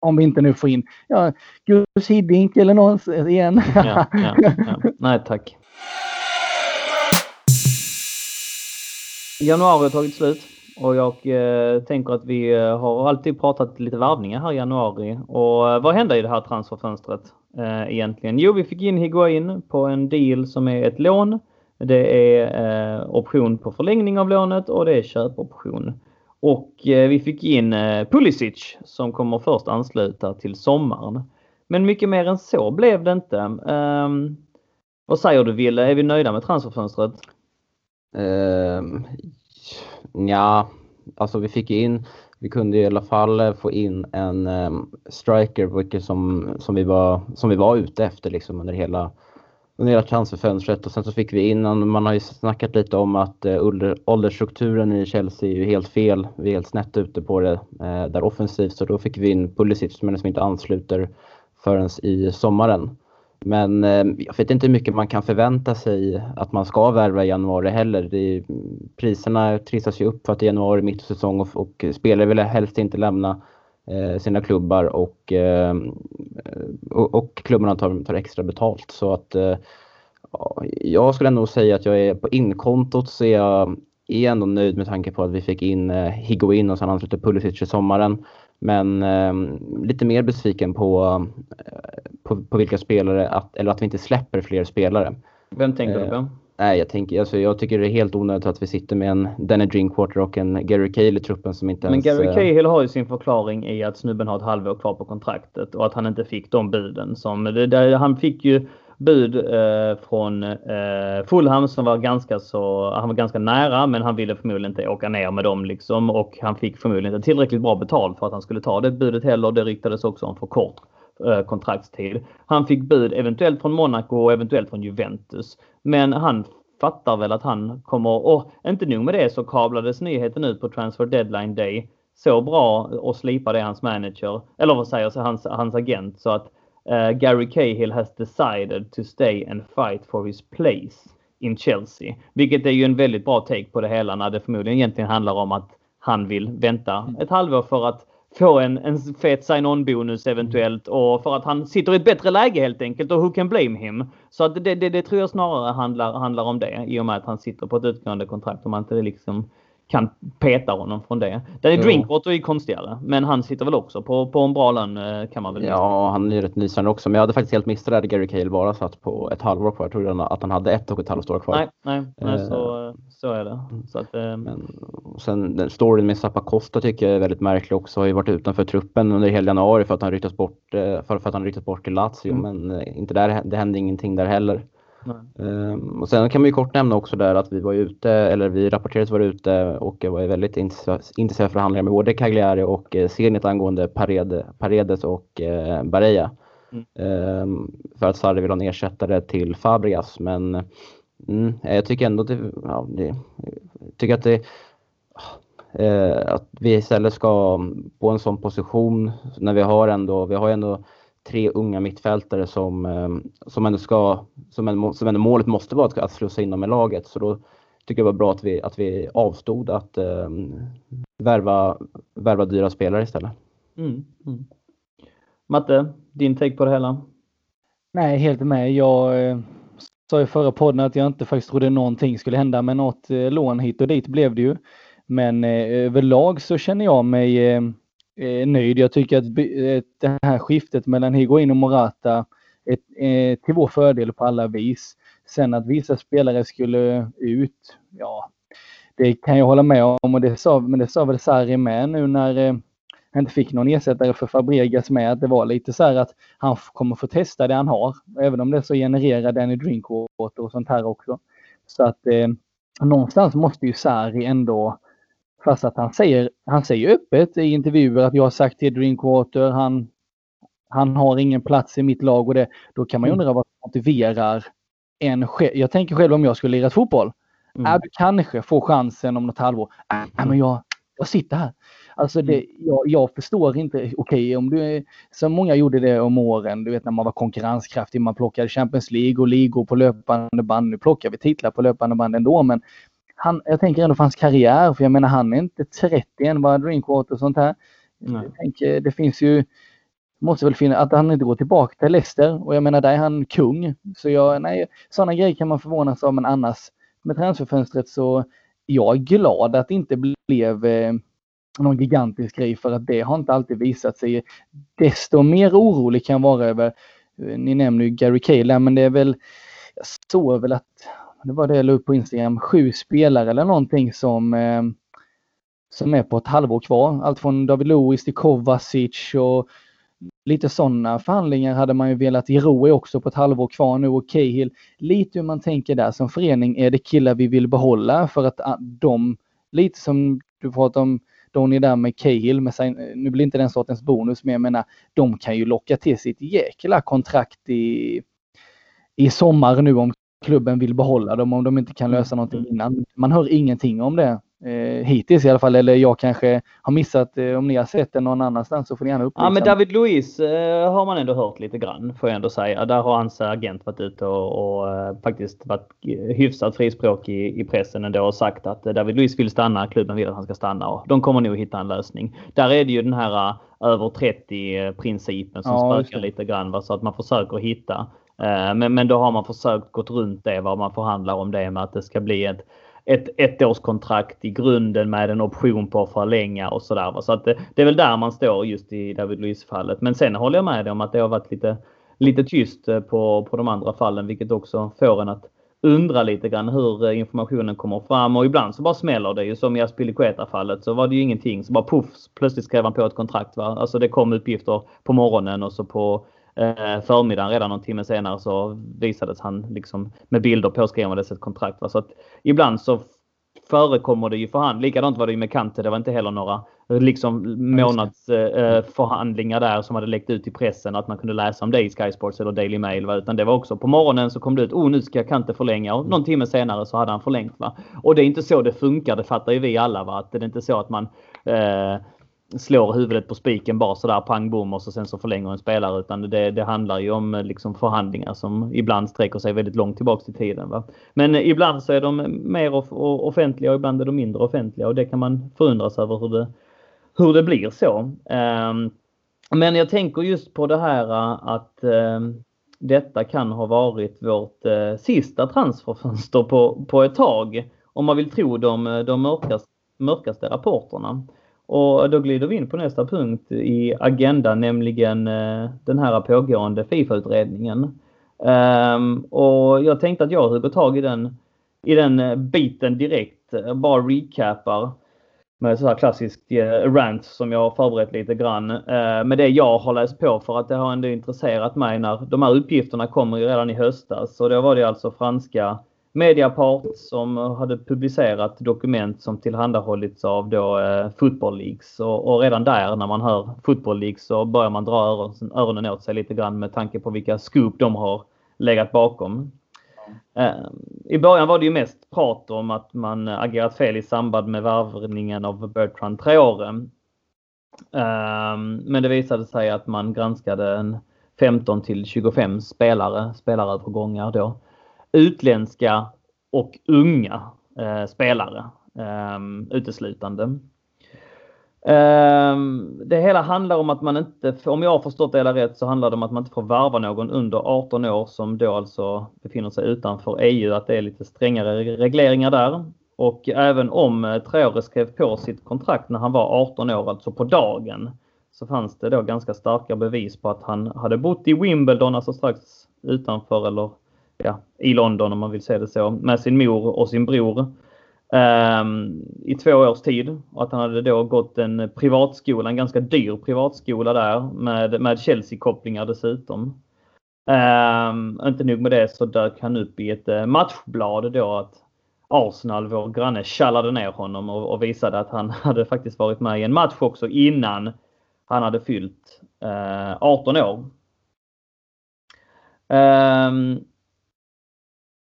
Om vi inte nu får in ja, Gus Hiddink eller någon igen. ja, ja, ja. Nej tack. Januari har tagit slut. Och jag eh, tänker att vi eh, har alltid pratat lite varvningar här i januari. Och eh, vad hände i det här transferfönstret eh, egentligen? Jo, vi fick in Higuain på en deal som är ett lån. Det är eh, option på förlängning av lånet och det är köpoption. Och eh, vi fick in eh, Pulisic som kommer först ansluta till sommaren. Men mycket mer än så blev det inte. Ehm, vad säger du Ville? Är vi nöjda med transferfönstret? Um, Ja, alltså vi fick in, vi kunde i alla fall eh, få in en um, striker vilket som, som, vi var, som vi var ute efter liksom under hela under hela transferfönstret och sen så fick vi in, man har ju snackat lite om att uh, åldersstrukturen i Chelsea är ju helt fel. Vi är helt snett ute på det uh, där offensivt så då fick vi in Pulisic men som inte ansluter förrän i sommaren. Men eh, jag vet inte hur mycket man kan förvänta sig att man ska värva i januari heller. Det, priserna trissas ju upp för att det är januari, mitt i säsong och, och spelare vill helst inte lämna eh, sina klubbar och, eh, och, och, klubbarna tar, tar extra betalt. Så att eh, jag skulle ändå säga att jag är på inkontot så är jag är ändå nöjd med tanke på att vi fick in eh, och sen anslöt Pulisic i sommaren. Men eh, lite mer besviken på, eh, på, på, vilka spelare, att, eller att vi inte släpper fler spelare. Vem tänker du på? Eh, nej, jag, tänker, alltså, jag tycker det är helt onödigt att vi sitter med en Danny Drinkwater och en Gary Cahill i truppen som inte Men ens... Gary Cahill har ju sin förklaring i att snubben har ett halvår kvar på kontraktet och att han inte fick de buden som... Det, där, han fick ju bud eh, från eh, Fulham som var ganska så, han var ganska nära men han ville förmodligen inte åka ner med dem liksom och han fick förmodligen inte tillräckligt bra betalt för att han skulle ta det budet heller. Det ryktades också om för kort eh, kontraktstid. Han fick bud eventuellt från Monaco och eventuellt från Juventus. Men han fattar väl att han kommer, och inte nog med det så kablades nyheten ut på transfer deadline day så bra och slipade hans manager, eller vad säger jag, hans, hans agent så att uh, Gary Cahill has decided to stay and fight for his place in Chelsea. Vilket är ju en väldigt bra take på det hela när det förmodligen egentligen handlar om att han vill vänta ett halvår för att få en, en fet sign-on bonus eventuellt och för att han sitter i ett bättre läge helt enkelt och who can blame him? Så att det, det, det tror jag snarare handlar, handlar om det i och med att han sitter på ett utgående kontrakt om man inte liksom kan peta honom från det. Danny Drinkwater är konstigare, men han sitter väl också på, på en bra lön eh, kan man väl Ja, han är rätt nysande också, men jag hade faktiskt helt missat att Gary Cahill bara satt på ett halvår kvar. Jag trodde att han hade ett och ett halvt år kvar. Nej, nej, nej så, så är det. Så att, eh. men, sen den storyn med Zappa Costa tycker jag är väldigt märklig också. Har ju varit utanför truppen under hela januari för att han rycktes bort, eh, för, för att han rycktes bort till Lazio, mm. men inte där, det hände ingenting där heller. Um, och sen kan man ju kort nämna också där att vi var ute, eller vi rapporterades vara ute och var väldigt intresserade förhandlingar med både Cagliari och eh, Zenit angående Parede, Paredes och eh. Mm. Um, för att Sarri vill ha en ersättare till Fabregas men mm, jag tycker ändå att det, ja, det, tycker att det eh, att vi istället ska på en sån position när vi har ändå, vi har ändå tre unga mittfältare som, eh, som ändå ska, som ändå, som ändå målet måste vara att, att slussa in dem i laget. Så då tycker jag det var bra att vi, att vi avstod att eh, värva, värva dyra spelare istället. Mm, mm. Matte, din take på det hela? Nej, helt med. Jag eh, sa i förra podden att jag inte faktiskt trodde någonting skulle hända, men något eh, lån hit och dit blev det ju. Men överlag så känner jag mig eh, eh, nöjd. Jag tycker att eh, det här skiftet mellan Higuain och Morata är eh, till vår fördel på alla vis. Sen att vissa spelare skulle ut, ja, det kan jag hålla med om och det sa, men det sa väl Sarri med nu när eh, han inte fick någon ersättare för Fabregas med att det var lite så här att han kommer få testa det han har. Även om det så genererar Danny Drinkwater och sånt här också. Så att eh, någonstans måste ju Sarri ändå Fast att han säger, han säger öppet i intervjuer att jag har sagt till Drinkwater, han, han har ingen plats i mitt lag och det. Då kan man ju mm. undra vad som motiverar en själv. Jag tänker själv om jag skulle lira fotboll. Mm. Äh, du kanske får chansen om något halvår. Äh, men jag, jag sitter här. Alltså det, mm. jag, jag förstår inte, okej okay, om du är, som många gjorde det om åren, du vet när man var konkurrenskraftig, man plockade Champions League och ligor på löpande band. Nu plockar vi titlar på löpande band ändå, men han, jag tänker ändå för hans karriär, för jag menar han är inte 30 än vad Drinkwater och sånt här. Nej. Jag tänker, det finns ju, måste väl finnas, att han inte går tillbaka till Leicester och jag menar där är han kung. Så jag, nej, sådana grejer kan man förvånas av men annars med transferfönstret så jag är glad att det inte blev eh, någon gigantisk grej för att det har inte alltid visat sig. Desto mer orolig kan jag vara över, eh, ni nämner ju Gary Cahill men det är väl, jag såg väl att det var det jag la upp på Instagram, sju spelare eller någonting som, eh, som är på ett halvår kvar. Allt från David Lewis till Kovacic och lite sådana förhandlingar hade man ju velat. Jeroe också på ett halvår kvar nu och Cahill. Lite hur man tänker där som förening. Är det killar vi vill behålla för att ah, de, lite som du pratade om Donny där med Cahill, med sig, nu blir inte den sortens bonus men jag menar de kan ju locka till sitt jäkla kontrakt i, i sommar nu om klubben vill behålla dem om de inte kan lösa mm. någonting innan. Man hör ingenting om det eh, hittills i alla fall. Eller jag kanske har missat, eh, om ni har sett det någon annanstans så får ni gärna upplysa. Ja men David Luiz eh, har man ändå hört lite grann får jag ändå säga. Där har hans agent varit ute och, och eh, faktiskt varit hyfsat frispråk i, pressen ändå och sagt att David Luiz vill stanna, klubben vill att han ska stanna och de kommer nog hitta en lösning. Där är det ju den här uh, över 30 principen som ja, spökar lite grann. Va? Så att man försöker hitta Eh, Eh, men, men då har man försökt gått runt det vad man förhandlar om det med att det ska bli ett ett ettårskontrakt i grunden med en option på att förlänga och sådär. Så att det, det, är väl där man står just i David Luiz-fallet. Men sen håller jag med dig om att det har varit lite, lite tyst eh, på, på de andra fallen, vilket också får en att undra lite grann hur eh, informationen kommer fram och ibland så bara smäller det ju som i Aspilicueta-fallet så var det ju ingenting. Så bara poff, plötsligt skrev han på ett kontrakt. Va? Alltså det kom uppgifter på morgonen och så på eh, förmiddagen redan någon timme senare så visades han liksom med bilder påskrivandes ett kontrakt. Va? Så att ibland så förekommer det ju förhandlingar. Likadant var det ju med Kante. Det var inte heller några liksom månadsförhandlingar eh, där som hade läckt ut i pressen. Att man kunde läsa om det i Sky Sports eller Daily Mail. Va? Utan det var också på morgonen så kom det ut. Oh, nu ska Kante förlänga. Och någon timme senare så hade han förlängt. Va? Och det är inte så det funkar. Det fattar ju vi alla. Va? Att det är inte så att man eh, slår huvudet på spiken bara sådär pang bom och så sen så förlänger en spelare. Utan det, det handlar ju om eh, liksom förhandlingar som ibland sträcker sig väldigt långt tillbaks i tiden. Va? Men eh, ibland så är de mer offentliga och ibland är de mindre offentliga och det kan man förundras över hur det, hur det blir så. Um, men jag tänker just på det här eh, att um, detta kan ha varit vårt uh, sista transferfönster på, på ett tag. Om man vill tro de, de mörkaste, mörkaste rapporterna. Och då glider vi in på nästa punkt i agendan, nämligen eh, den här pågående Fifa-utredningen. Ehm, och jag tänkte att jag hugger tag i den, i den eh, biten direkt, eh, bara recapar med så här klassisk rant som jag har förberett lite grann. Med det jag har läst på för att det har ändå intresserat mig när de här uppgifterna kommer redan i höstas. Och då var det alltså franska Mediapart som hade publicerat dokument som tillhandahållits av då eh, Football Leagues och, och, redan där när man hör Football Leagues så börjar man dra öron, öronen åt sig lite grann med tanke på vilka scoop de har legat bakom. Eh, I början var det ju mest prat om att man agerat fel i samband med värvningen av Bertrand Traore. Eh, men det visade sig att man granskade en 15 till 25 spelare, spelarövergångar då utländska och unga eh, spelare eh, uteslutande. Eh, det hela handlar om att man inte, om jag har förstått det hela rätt, så handlar det om att man inte får värva någon under 18 år som då alltså befinner sig utanför EU, att det är lite strängare regleringar där. Och även om eh, Traore skrev på sitt kontrakt när han var 18 år, alltså på dagen, så fanns det då ganska starka bevis på att han hade bott i Wimbledon, alltså strax utanför eller ja, i London om man vill se det så, med sin mor och sin bror ehm, i två års tid. Och att han hade då gått en privatskola, en ganska dyr privatskola där med, med Chelsea-kopplingar dessutom. Um, inte nog med det så dök han upp i ett eh, matchblad då att Arsenal, vår granne, tjallade ner honom och, och, visade att han hade faktiskt varit med i en match också innan han hade fyllt eh, uh, 18 år. Um,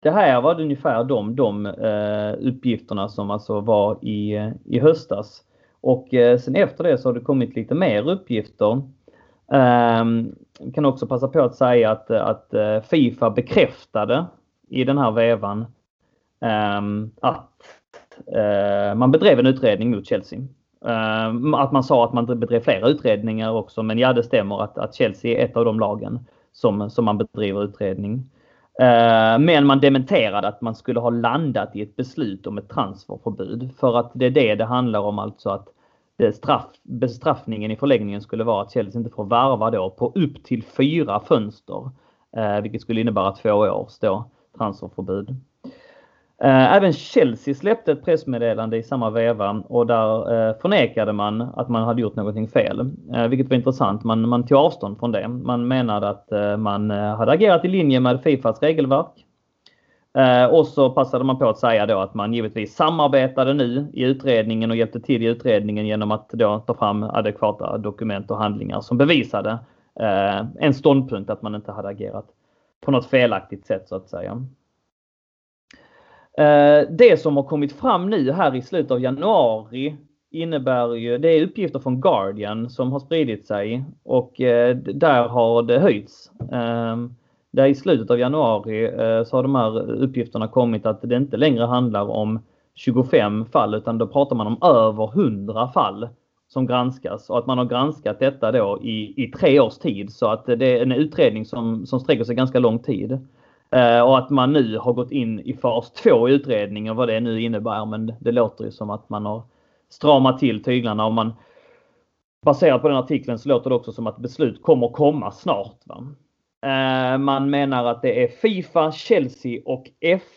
det här var ungefär de, de eh, uppgifterna som alltså var i, i höstas. Och eh, sen efter det så har det kommit lite mer uppgifter. Eh, kan också passa på att säga att, att eh, Fifa bekräftade i den här vevan ehm, att eh, man bedrev en utredning mot Chelsea. Ehm, att man sa att man bedrev flera utredningar också men ja det stämmer att, att Chelsea är ett av de lagen som, som man bedriver utredning. Eh, men man dementerade att man skulle ha landat i ett beslut om ett transferförbud. För att det är det det handlar om alltså att straff, bestraffningen i förlängningen skulle vara att Chelsea inte får varva då på upp till fyra fönster. Eh, vilket skulle innebära två års då transferförbud. Eh, även Chelsea släppte ett pressmeddelande i samma veva och där eh, förnekade man att man hade gjort någonting fel. Eh, vilket var intressant. Man, man tog avstånd från det. Man menade att man hade agerat i linje med Fifas regelverk. Och så passade man på att säga då att man givetvis samarbetade nu i utredningen och hjälpte till i utredningen genom att då ta fram adekvata dokument och handlingar som bevisade en ståndpunkt att man inte hade agerat på något felaktigt sätt så att säga. Eh, det som har kommit fram nu här i slutet av januari innebär ju, det är uppgifter från Guardian som har spridit sig och eh, där har det höjts. Ehm, där i slutet av januari eh, så har de här uppgifterna kommit att det inte längre handlar om 25 fall utan då pratar man om över 100 fall som granskas och att man har granskat detta då i, i tre års tid så att det är en utredning som, som sträcker sig ganska lång tid. Eh, och att man nu har gått in i fas 2 i utredningen, vad det nu innebär. Men det låter ju som att man har stramat till tyglarna. Och man, baserat på den artikeln så låter det också som att beslut kommer komma snart. Va? Eh, man menar att det är Fifa, Chelsea och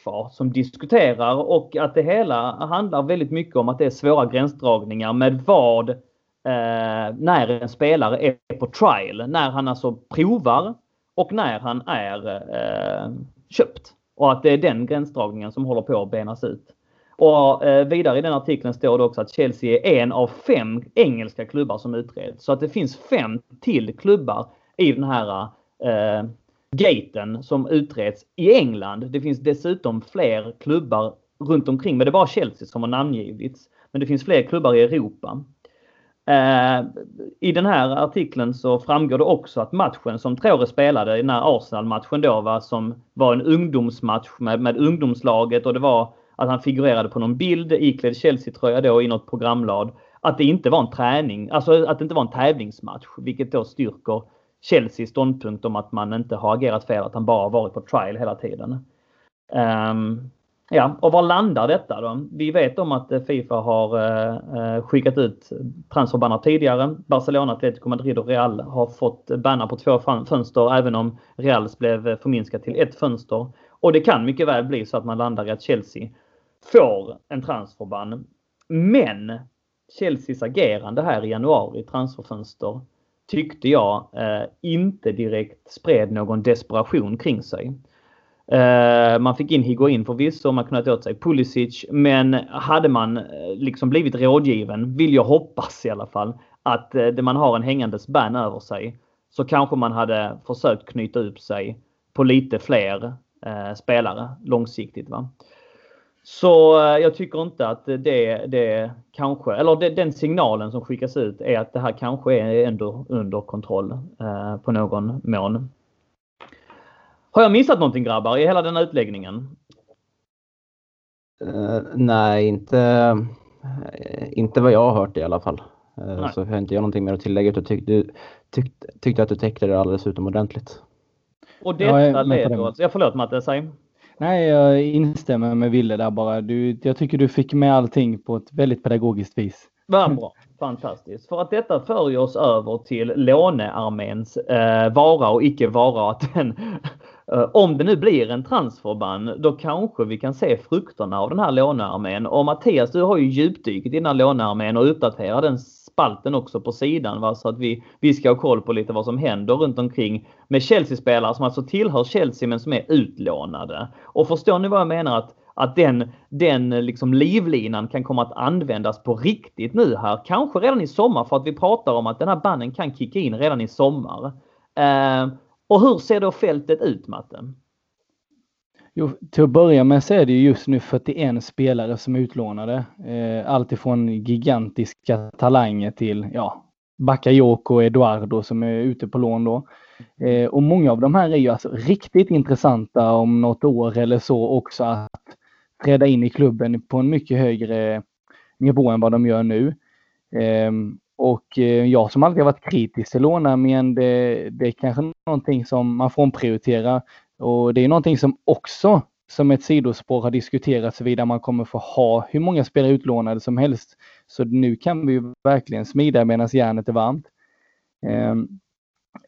FA som diskuterar och att det hela handlar väldigt mycket om att det är svåra gränsdragningar med vad eh, när en spelare är på trial. När han alltså provar och när han är eh, köpt. Och att det är den gränsdragningen som håller på att benas ut. Och eh, vidare i den artikeln står det också att Chelsea är en av fem engelska klubbar som utreds. Så att det finns fem till klubbar i den här eh, gaten som utreds i England. Det finns dessutom fler klubbar runt omkring, men det är bara Chelsea som har namngivits. Men det finns fler klubbar i Europa. Eh, I den här artikeln så framgår det också att matchen som Traore spelade, den här Arsenal-matchen då, va, som var en ungdomsmatch med, med ungdomslaget och det var att han figurerade på någon bild iklädd Chelsea-tröja då i något programblad. Att det inte var en träning, alltså att det inte var en tävlingsmatch, vilket då styrker Chelseas ståndpunkt om att man inte har agerat fel, att han bara varit på trial hela tiden. Um, ja, och var landar detta då? Vi vet om att eh, Fifa har eh, eh, skickat ut transferbannar tidigare. Barcelona, Atletico Madrid och Real har fått bannar på två fönster även om Reals blev förminskat till ett fönster. Och det kan mycket väl bli så att man landar i att Chelsea får en transferban. Men Chelseas agerande här i januari, transferfönster, tyckte jag eh, inte direkt spred någon desperation kring sig. Eh, man fick in Higuain förvisso, man kunnat åt sig Pulisic, men hade man eh, liksom blivit rådgiven, vill jag hoppas i alla fall, att eh, man har en hängandes ban över sig, så kanske man hade försökt knyta upp sig på lite fler spelare långsiktigt. Va? Så jag tycker inte att det, det kanske, eller det, den signalen som skickas ut är att det här kanske är ändå under kontroll eh, på någon mån. Har jag missat någonting grabbar i hela den utläggningen? Uh, nej, inte, inte vad jag har hört i alla fall. Uh, så har inte jag någonting mer att tillägga. Jag tyck, du, tyck, tyckte att du täckte det alldeles utomordentligt. Och detta ja, leder oss... Ja, förlåt Matte, säg. Nej, jag instämmer med Ville där bara. Du, jag tycker du fick med allting på ett väldigt pedagogiskt vis. Vad bra. Fantastiskt. För att detta för oss över till lånearméns eh, vara och icke vara. Att den, eh, Eh, om det nu blir en transferban, då kanske vi kan se frukterna av den här lånearmén. Och Mattias, du har ju djupdykt i den här lånearmén och uppdaterar den spalten också på sidan. Va? Så att vi, vi ska ha koll på lite vad som händer runt omkring med Chelsea-spelare som alltså tillhör Chelsea men som är utlånade. Och förstår ni vad jag menar? Att, att den, den liksom livlinan kan komma att användas på riktigt nu här. Kanske redan i sommar för att vi pratar om att den här bannen kan kicka in redan i sommar. Eh, och hur ser då fältet ut Matte? Jo, till att börja med så är det just nu 41 spelare som är utlånade. Eh, Alltifrån gigantiska talanger till ja, Bakayoko och Eduardo som är ute på lån då. Eh, och många av de här är ju alltså riktigt intressanta om något år eller så också att träda in i klubben på en mycket högre nivå än vad de gör nu. Ehm, och eh, jag som alltid har varit kritisk till lånearmén, det, det är kanske någonting som man får prioritera. Och det är någonting som också som ett sidospår har diskuterats huruvida man kommer få ha hur många spelare utlånade som helst. Så nu kan vi verkligen smida medan järnet är varmt. Mm.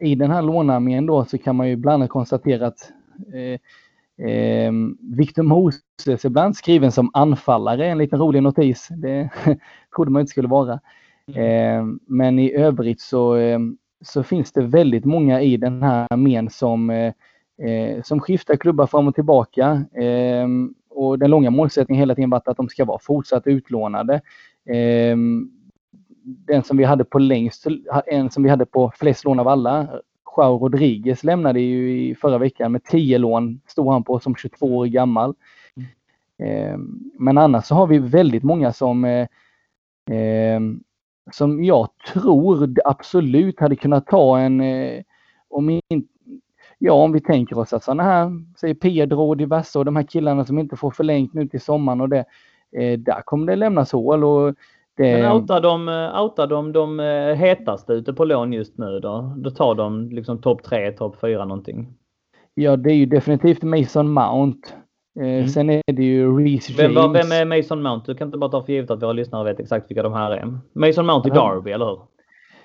I den här lånearmén då så kan man ju bland annat konstatera att eh, eh, Victor Moses är ibland skriven som anfallare, en liten rolig notis. Det trodde man inte skulle vara. Eh, men i övrigt så, eh, så finns det väldigt många i den här armén som eh, eh, som skiftar klubbar fram och tillbaka. Eh, och den långa målsättningen hela tiden varit att de ska vara fortsatt utlånade. Den som vi hade på längst, en som vi hade på flest lån av alla, Joao Rodriguez lämnade ju i förra veckan med 10 lån, stod han på som 22 år gammal. Mm. Men annars så har vi väldigt många som eh, som jag tror absolut hade kunnat ta en, eh, om inte ja, om vi tänker oss att sådana här, säg Pedro och diverse och de här killarna som inte får förlängt nu till sommaren och det, eh, där kommer det lämnas hål. Och det... Men outar de, eh, outar de de hetaste ute på lån just nu då? Då tar de liksom topp tre, topp fyra någonting? Ja, det är ju definitivt Mason Mount. Eh, mm. Sen är det ju Reece James. Vem, vem är Mason Mount? Du kan inte bara ta för givet att våra lyssnare vet exakt vilka de här är. Mason Mount i Derby, eller hur?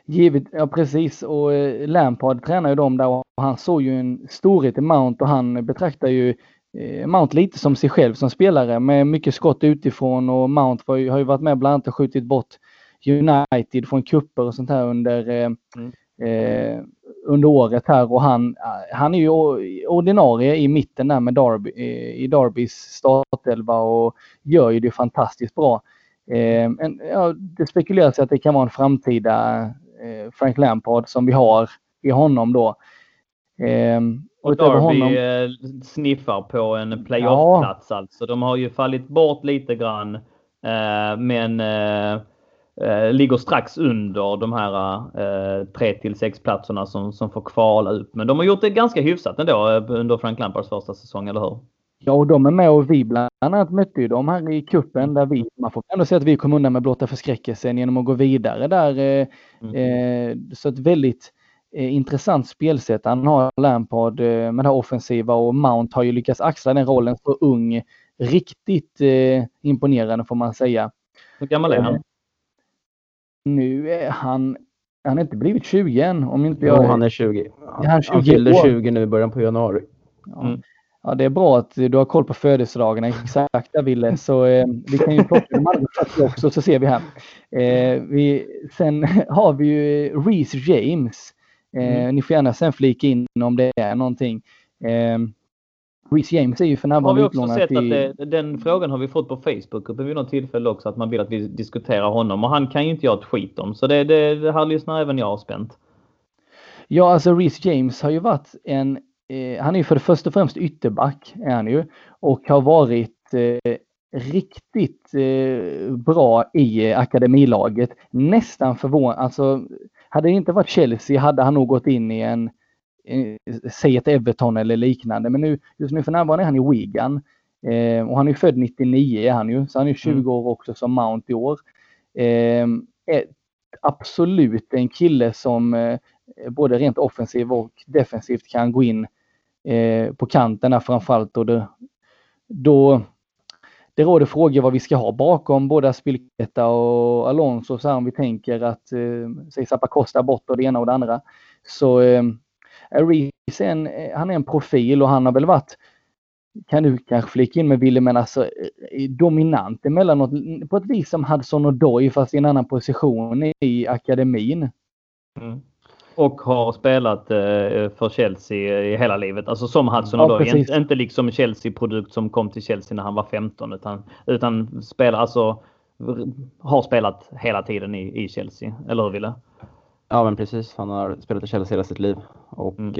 Givet, ja precis. Och eh, Lampard tränar ju dem där och han såg ju en storhet i Mount och han betraktar ju eh, Mount lite som sig själv som spelare med mycket skott utifrån och Mount har ju, har ju varit med bland annat och skjutit bort United från kupper och sånt här under, mm. Eh, under året här och han, han är ju ordinarie i mitten där med Darby, i Darbys startelva och gör ju det fantastiskt bra. Eh, en, ja, det spekuleras att det kan vara en framtida eh, Frank Lampard som vi har i honom då. Eh, och Darby honom... Eh, sniffar på en playoff-plats ja. alltså. De har ju fallit bort lite grann. Eh, men eh, eh, ligger strax under de här eh, 3 till 6 platserna som, som får kvala ut. Men de har gjort det ganska hyfsat ändå under Frank Lampards första säsong, eller hur? Ja, och de är med och vi bland annat mötte ju dem här i kuppen där vi, man får ändå säga att vi kom undan med blotta förskräckelsen genom att gå vidare där. Eh, mm. eh, så ett väldigt eh, intressant spelsätt han har Lampard eh, med det här offensiva och Mount har ju lyckats axla den rollen så ung. Riktigt eh, imponerande får man säga. Hur gammal är han? Eh, nu är han, han har inte blivit 20 än om inte jag... Jo, han är 20. Han, han fyllde 20 nu i början på januari. Ja. Mm. Ja, det är bra att du har koll på födelsedagarna exakt där Wille, så eh, vi kan ju plocka de andra också så ser vi här. Eh, vi, sen har vi ju Reece James. Eh, mm. Ni får gärna sen flika in om det är någonting. Reece James är ju för närvarande utlånad Har vi också sett att det, den frågan har vi fått på Facebook vid något tillfälle också att man vill att vi diskuterar honom och han kan ju inte göra ett skit om. Så det, det, det här lyssnar även jag spänt. Ja, alltså Reece James har ju varit en eh, han är ju för det första och främst ytterback är han ju och har varit eh, riktigt eh, bra i eh, akademilaget. Nästan förvånad, alltså hade det inte varit Chelsea hade han nog gått in i en, säg ett Everton eller liknande, men nu, just nu för närvarande är han i Wigan. Eh, och han är född 99 är han ju, så han är 20 mm. år också som Mount i år. Eh, absolut en kille som eh, både rent offensivt och defensivt kan gå in eh, på kanterna framförallt. Och det, då det råder frågor vad vi ska ha bakom både Aspilicueta och Alonso. Så här om vi tänker att, eh, säg Zappacosta bort och det ena och det andra. Så eh, Reece en, han är en profil och han har väl varit, kan du kanske flika in med Wille, men alltså eh, dominant emellanåt på ett vis som Hudson och Doy fast i en annan position i akademin. Mm och har spelat eh, för Chelsea i hela livet. Alltså som Hudson ja, Odoi. Inte, inte liksom Chelsea-produkt som kom till Chelsea när han var 15 utan, utan spelar, alltså, har spelat hela tiden i, i Chelsea. Eller hur Wille? Ja men precis. Han har spelat i Chelsea hela sitt liv. Och mm.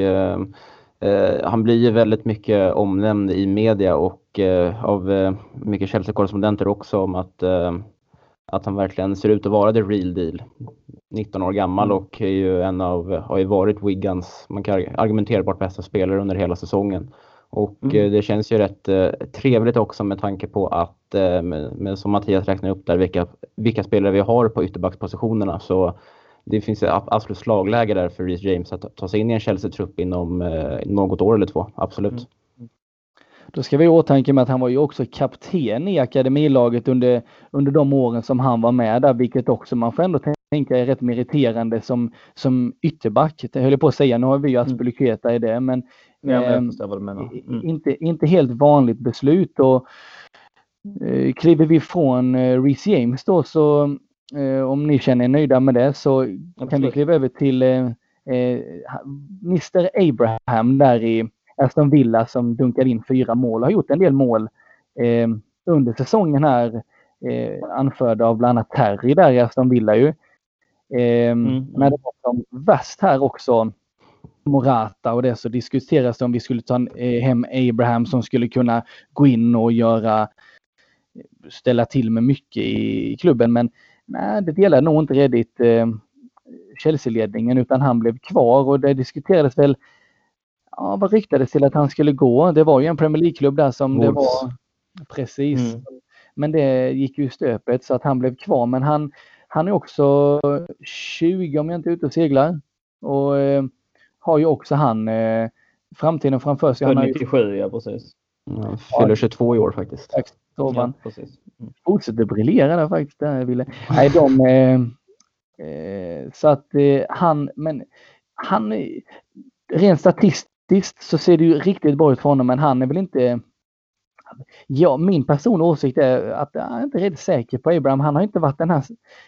eh, eh, han blir ju väldigt mycket omnämnd i media och eh, av eh, mycket Chelsea-korrespondenter också om att att han verkligen ser ut att vara the real deal. 19 år gammal mm. och är ju en av, har ju varit Wiggans, man kan argumenterbart bästa spelare under hela säsongen. Och mm. Eh, det känns ju rätt eh, trevligt också med tanke på att, eh, med, med, som Mattias räknar upp där, vilka, vilka spelare vi har på ytterbackspositionerna. Så det finns ett absolut slagläge där för Reece James att ta sig in i en Chelsea-trupp inom eh, något år eller två. Absolut. Mm. Då ska vi i åtanke med att han var ju också kapten i akademilaget under, under de åren som han var med där, vilket också man får ändå tänka är rätt meriterande som, som ytterback. Det höll jag på att säga, nu har vi ju mm. Aspelyketa i det, men ja, eh, mm. inte, inte helt vanligt beslut. Och, eh, kliver vi från eh, Reece James då så om ni känner er nöjda med det så Absolut. kan vi kliva över till eh, eh Mr Abraham där i Aston Villa som dunkade in fyra mål och har gjort en del mål eh, under säsongen här. Eh, anförda av bland annat Terry där i Aston Villa ju. Eh, mm. När det var som värst här också Morata och det så diskuteras det om vi skulle ta eh, hem Abraham som skulle kunna gå in och göra ställa till med mycket i klubben men nej, det delade nog inte redigt eh, Chelsea-ledningen utan han blev kvar och det diskuterades väl ja, vad ryktades till att han skulle gå. Det var ju en Premier League-klubb där som Wolves. det var. Precis. Mm. Men det gick ju stöpet så att han blev kvar. Men han, han är också 20 om jag inte är ute och seglar. Och eh, har ju också han eh, framtiden framför sig. Han 97, ja precis. Han fyller 22 i år faktiskt. Exakt, ja, precis. Mm. Fortsätter briljera där faktiskt. Där, Ville. Nej, de, eh, eh, så att eh, han, men han, rent statistiskt så ser det ju riktigt bra ut för honom, men han är väl inte Ja, min personliga åsikt är att jag är inte riktigt säker på Abraham. Han har inte varit den här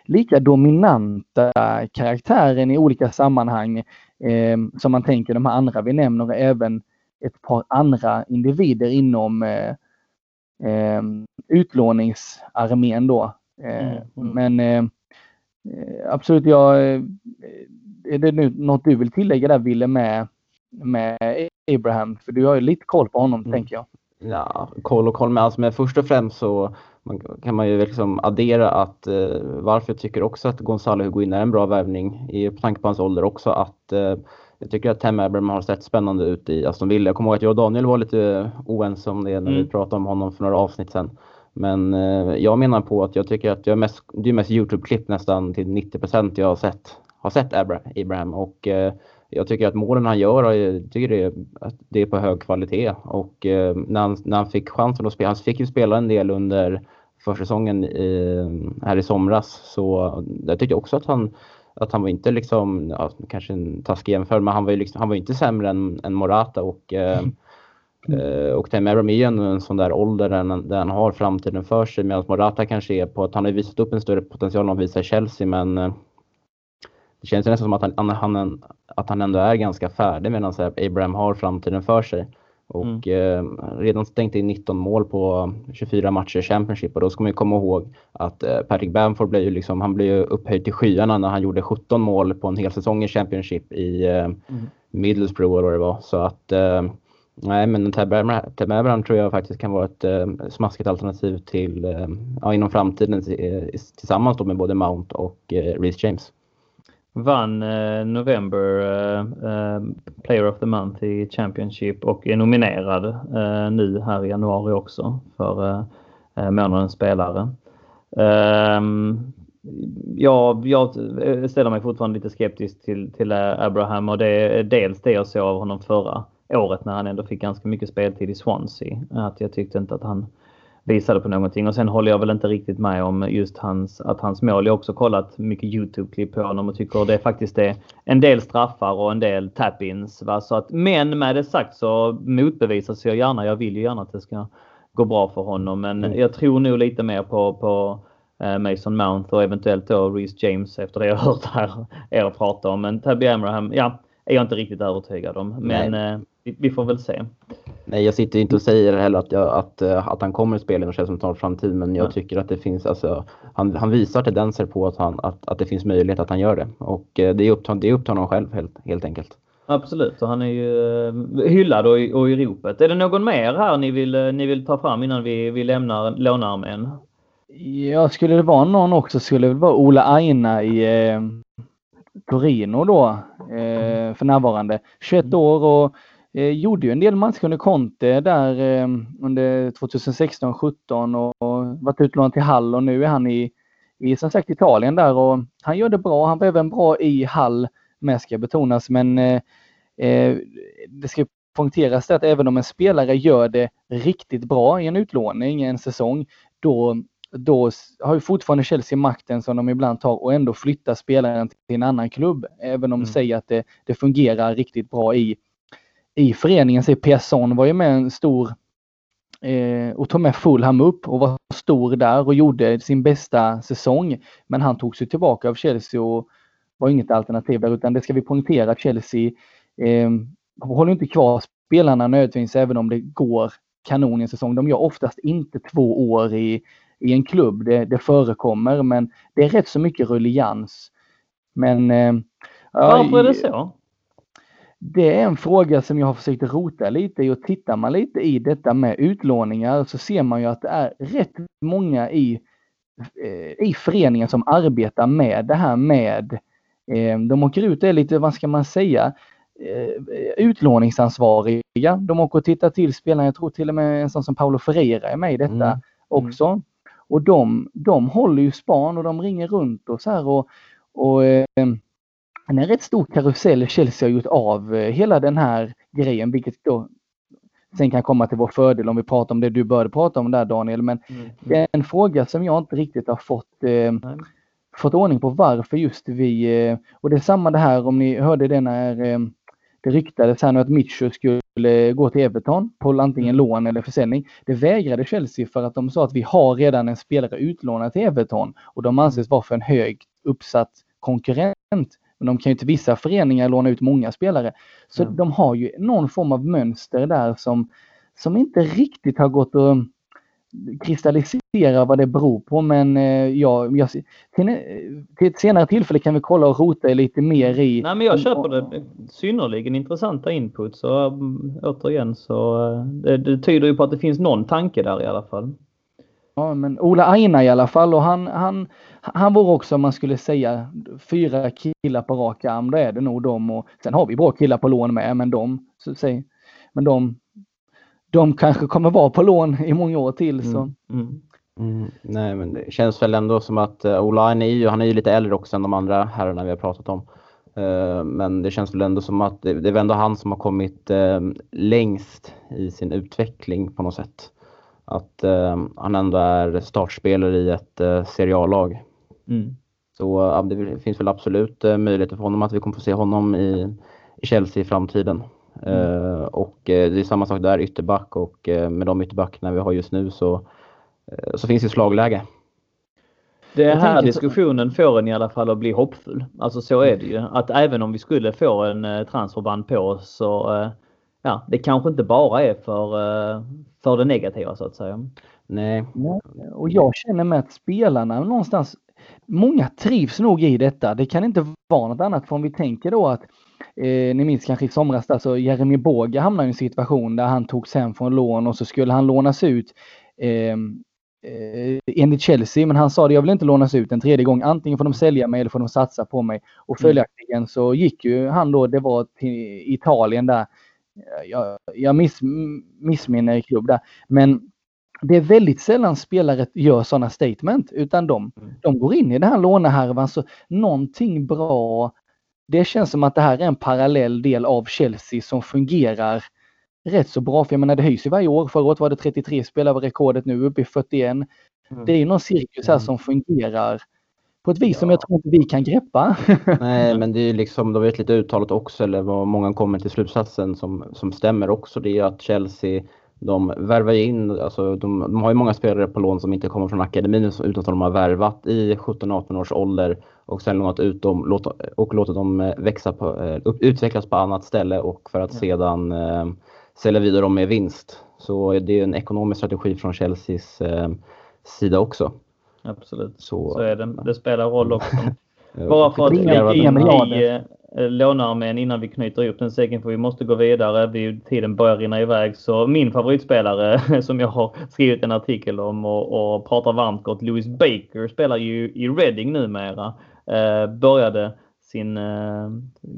lika dominanta karaktären i olika sammanhang eh, som man tänker de här andra vi nämner, även ett par andra individer inom eh, eh, utlåningsarmén då. Eh, mm, mm. Men eh, absolut, jag, är det nu något du vill tillägga där Wille med, med Abraham? För du har ju lite koll på honom mm. tänker jag. Ja, koll och koll med alltså, men först och främst så man, kan man ju liksom addera att eh, varför jag tycker också att Gonzalo Higuin är en bra värvning i på tanke på hans ålder också att eh, jag tycker att Tem Abraham har sett spännande ut i Aston Villa. Jag kommer ihåg att jag och Daniel var lite oense om det när mm. vi pratade om honom för några avsnitt sedan. Men eh, jag menar på att jag tycker att jag mest, det är mest Youtube-klipp nästan till 90% jag har sett, har sett Abraham och eh, jag tycker att målen han gör, jag tycker det är, att det är på hög kvalitet. Och eh, när, han, när han fick chansen att spela, han fick ju spela en del under försäsongen i, här i somras. Så jag tycker också att han, att han var inte liksom, ja, kanske en taskig jämförelse, men han var ju liksom, han var inte sämre än, än Morata och eh, mm. och Tim Abraham är ju en sån där ålder där, där han har framtiden för sig medan Morata kanske är på att han har visat upp en större potential än han visar i Chelsea men eh, det känns nästan som att han, han, att han ändå är ganska färdig medan Abraham har framtiden för sig. Och mm. eh, redan stängt in 19 mål på 24 matcher i Championship och då ska man ju komma ihåg att eh, Patrick Bamford blev ju liksom, han blev ju upphöjd till skyarna när han gjorde 17 mål på en hel säsong i Championship i eh, mm. Middlesbrough eller vad det var. Så att eh, nej men Ted Abraham tror jag faktiskt kan vara ett eh, smaskigt alternativ till, eh, ja, inom framtiden tillsammans då med både Mount och eh, Reece James vann eh, November eh, eh, Player of the Month i Championship och är nominerad eh, nu här i januari också för eh, eh månadens spelare. Ehm, jag, jag ställer mig fortfarande lite skeptisk till, till Abraham och det är dels det jag såg av honom förra året när han ändå fick ganska mycket speltid i Swansea. Att jag tyckte inte att han visade på någonting. Och sen håller jag väl inte riktigt med om just hans, att hans mål. Jag har också kollat mycket Youtube-klipp på honom och tycker det faktiskt är en del straffar och en del tap-ins. men med det sagt så motbevisas jag gärna. Jag vill ju gärna att det ska gå bra för honom. Men mm. jag tror nog lite mer på, på eh, Mason Mount och eventuellt då Reece James efter det jag hört här er prata om. Men Tabby Abraham, ja, är jag inte riktigt övertygad om. Men eh, vi, vi, får väl se. Nej, jag sitter inte och säger heller att, jag, att, eh, att han kommer att spela inom som framtid, men jag Nej. tycker att det finns, alltså, han, han visar tendenser på att, han, att, att det finns möjlighet att han gör det. Och eh, det är upp, det är upp till honom själv helt, helt enkelt. Absolut, och han är ju eh, hyllad och, och i ropet. Är det någon mer här ni vill, ni vill ta fram innan vi, vi lämnar lånearmén? Ja, skulle det vara någon också skulle det vara Ola Aina i eh, Torino då eh, för närvarande. 21 mm. år och eh, gjorde ju en del matcher under Conte där eh, under 2016-17 och, och varit utlånad till Hall och nu är han i, i som sagt Italien där och han gör det bra. Han var även bra i Hall med ska betonas men eh, eh, det ska poängteras att även om en spelare gör det riktigt bra i en utlåning, en säsong, då då har ju fortfarande Chelsea makten som de ibland tar och ändå flyttar spelaren till en annan klubb. Även om de mm. säger att det, det, fungerar riktigt bra i, i föreningen. Så var ju med en stor eh, och tog med Fulham upp och var stor där och gjorde sin bästa säsong. Men han tog sig tillbaka av Chelsea och var inget alternativ där utan det ska vi poängtera att Chelsea eh, håller inte kvar spelarna nödvändigtvis även om det går kanon i en säsong. De gör oftast inte två år i i en klubb. Det, det förekommer men det är rätt så mycket rullians. Men... Eh, Varför är det så? Det är en fråga som jag har försökt rota lite i och tittar man lite i detta med utlåningar så ser man ju att det är rätt många i, eh, i föreningen som arbetar med det här med eh, de åker ut, det är lite, vad ska man säga, utlåningsansvariga. De åker och tittar till spelarna, jag tror till och med en sån som Paolo Ferreira är med i detta mm. också. Och de, de håller ju span och de ringer runt och så här och, och eh, en rätt stor karusell Chelsea har gjort av hela den här grejen, vilket då sen kan komma till vår fördel om vi pratar om det du började prata om där Daniel. Men mm. det är en fråga som jag inte riktigt har fått, eh, fått ordning på varför just vi, eh, och det är samma det här om ni hörde det när eh, det ryktades här nu att Mitchell skulle gå till Everton på antingen mm. lån eller försäljning. Det vägrade Chelsea för att de sa att vi har redan en spelare utlånad till Everton och de anses vara för en hög uppsatt konkurrent. Men de kan ju till vissa föreningar låna ut många spelare. Så mm. de har ju någon form av mönster där som, som inte riktigt har gått att kristallisera vad det beror på. Men eh, ja, jag, till, till ett senare tillfälle kan vi kolla och rota lite mer i. Nej, men jag köper det. Synnerligen intressanta input. Så um, återigen så uh, det, det tyder ju på att det finns någon tanke där i alla fall. Ja, men Ola Aina i alla fall och han, han, han var också om man skulle säga fyra killar på rak arm, då är det nog de och sen har vi bra killar på lån med, men de, så säg, men de, de kanske kommer vara på lån i många år till. Så. Mm, mm. Mm, nej, men det känns väl ändå som att uh, Ola Aina är ju, han är ju lite äldre också än de andra herrarna vi har pratat om. Uh, men det känns väl ändå som att det, det är ändå han som har kommit uh, längst i sin utveckling på något sätt att eh, han ändå är startspelare i ett eh, Serie A-lag. Mm. Så ja, det finns väl absolut eh, möjligheter för honom att vi kommer få se honom i, i Chelsea i framtiden. Mm. Uh, och uh, det är samma sak där, ytterback och uh, med de ytterbackarna vi har just nu så, så finns det slagläge. Det är här diskussionen får en i alla fall att bli hoppfull. Alltså så är det ju. Att även om vi skulle få en transferband på oss så ja, det kanske inte bara är för, för det negativa så att säga. Nej. Och jag känner med att spelarna någonstans, många trivs nog i detta. Det kan inte vara något annat för om vi tänker då att Eh, ni minns kanske i somras där så Jeremy Boga hamnade i en situation där han togs hem från lån och så skulle han lånas ut eh, eh, enligt Chelsea, men han sa det, jag vill inte lånas ut en tredje gång. Antingen får de sälja mig eller får de satsa på mig. Och mm. följaktligen så gick ju han då, det var till Italien där, jag, jag miss, missminner klubb där. Men det är väldigt sällan spelare gör sådana statement utan de, mm. de går in i den här lånehärvan så någonting bra. Det känns som att det här är en parallell del av Chelsea som fungerar rätt så bra. För jag menar det höjs ju varje år. Förra året var det 33 spelare var rekordet nu uppe i 41. Mm. Det är någon cirkus här mm. som fungerar på ett vis ja. som jag tror inte vi kan greppa. Nej, men det är liksom, då är lite uttalat också, eller vad många kommer till slutsatsen som, som stämmer också, det är att Chelsea de värvar in, alltså de, de har ju många spelare på lån som inte kommer från akademin utan som de har värvat i 17-18 års ålder och sen lånat ut dem låt, och låtit dem växa på, eh, utvecklas på annat ställe och för att sedan eh, sälja vidare dem med vinst. Så det är en ekonomisk strategi från Chelseas eh, sida också. Absolut, så, så är det. Det spelar roll också. Bara för att vi i eh, lånearmén innan vi knyter ihop den säcken för vi måste gå vidare. Vi, tiden börjar rinna iväg. Så min favoritspelare som jag har skrivit en artikel om och, och pratar varmt gott, Louis Baker, spelar ju i Reading numera. Eh, började sin eh,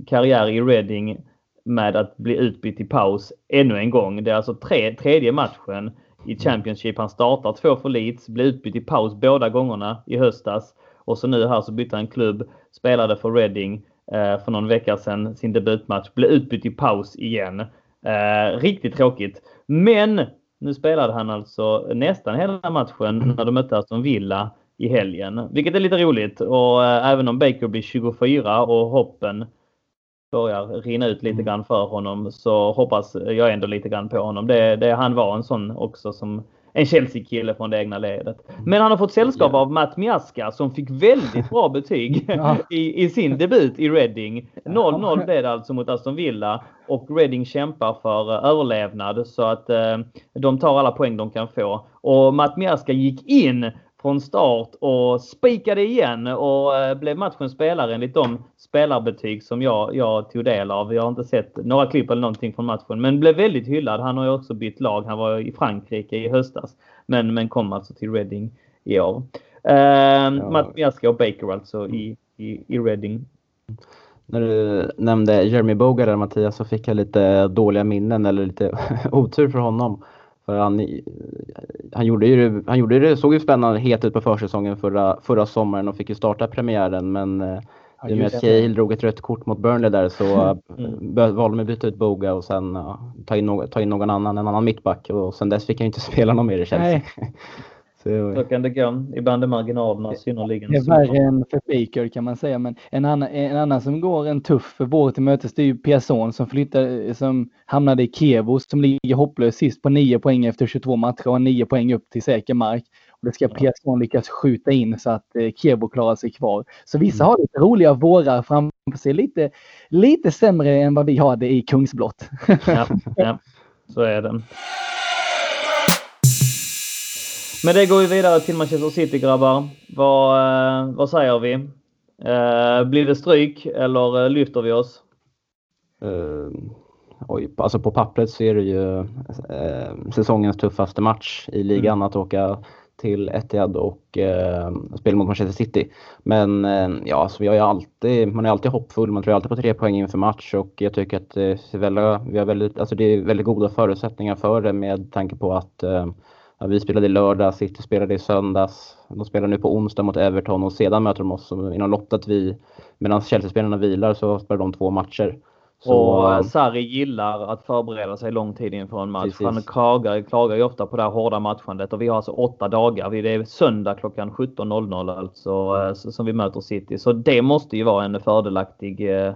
karriär i Reading med att bli utbytt i paus ännu en gång. Det är alltså tre, tredje matchen i Championship. Han startar två för Leeds, blir utbytt i paus båda gångerna i höstas. Och så nu här så bytte han klubb, spelade för Reading eh, för någon vecka sedan, sin debutmatch, blev utbytt i paus igen. Eh, riktigt tråkigt. Men nu spelade han alltså nästan hela matchen när de mötte Aston Villa i helgen, vilket är lite roligt. Och eh, även om Baker blir 24 och hoppen börjar rinna ut lite mm. grann för honom så hoppas jag ändå lite grann på honom. Det, det, han var en sån också som en Chelsea-kille från det egna ledet. Men han har fått sällskap av Matt Miaska som fick väldigt bra betyg i, i sin debut i Reading. 0-0 blev det alltså mot Aston Villa och Reading kämpar för uh, överlevnad så att uh, de tar alla poäng de kan få. Och Matt Miaska gick in från start och spikade igen och eh, blev matchens spelare enligt de spelarbetyg som jag, jag tog del av. Jag har inte sett några klipp eller någonting från matchen men blev väldigt hyllad. Han har ju också bytt lag. Han var i Frankrike i höstas men, men kom alltså till Reading i år. Eh, ja. Matt Miaska och Baker alltså i, i, i Reading. När du nämnde Jeremy Bogar där Mattias så fick jag lite dåliga minnen eller lite otur för honom. För han, han, gjorde ju, han gjorde det, såg ju spännande het ut på försäsongen förra, förra sommaren och fick ju starta premiären men eh, I och med att Cahill drog ett rött kort mot Burnley där så mm. valde de att byta ut Boga och sen ja, ta, in no ta in någon annan, en annan mittback och sen dess fick han inte spela någon mer i Chelsea. Nej. Så, kan det gå. Ibland är marginalerna synnerligen Det är värre än för Baker kan man säga. Men en annan, en annan som går en tuff vår till mötes det är ju Piazon som flyttar, som hamnade i Kevo som ligger hopplöst sist på 9 poäng efter 22 matcher och har 9 poäng upp till säker mark. Och det ska Piazon lyckas skjuta in så att eh, Kevo klarar sig kvar. Så vissa mm. har lite roliga vårar framför sig. Lite, lite sämre än vad vi hade i Kungsblott. ja, ja, så är det. Men det går ju vidare till Manchester City grabbar. Vad, eh, vad säger vi? Eh, blir det stryk eller eh, lyfter vi oss? Uh, oj, alltså på pappret så är det ju uh, säsongens tuffaste match i ligan mm. att åka till Etihad och eh, spela mot Manchester City. Men eh, ja, alltså, jag är alltid, man är alltid hoppfull, man tror alltid på tre poäng inför match och jag tycker att eh, vi har väldigt, alltså, det är väldigt goda förutsättningar för det med tanke på att eh, Ja, vi spelade i lördag, City spelade i söndags. De spelar nu på onsdag mot Everton och sedan möter de oss inom loppet. Vi, medan Chelsea-spelarna vilar så spelar de två matcher. Så, och eh, Sarri gillar att förbereda sig lång tid inför en match. Precis. Han klagar, klagar ju ofta på det här hårda matchandet och vi har alltså åtta dagar. Det är söndag klockan 17.00 alltså eh, som vi möter City. Så det måste ju vara en fördelaktig eh,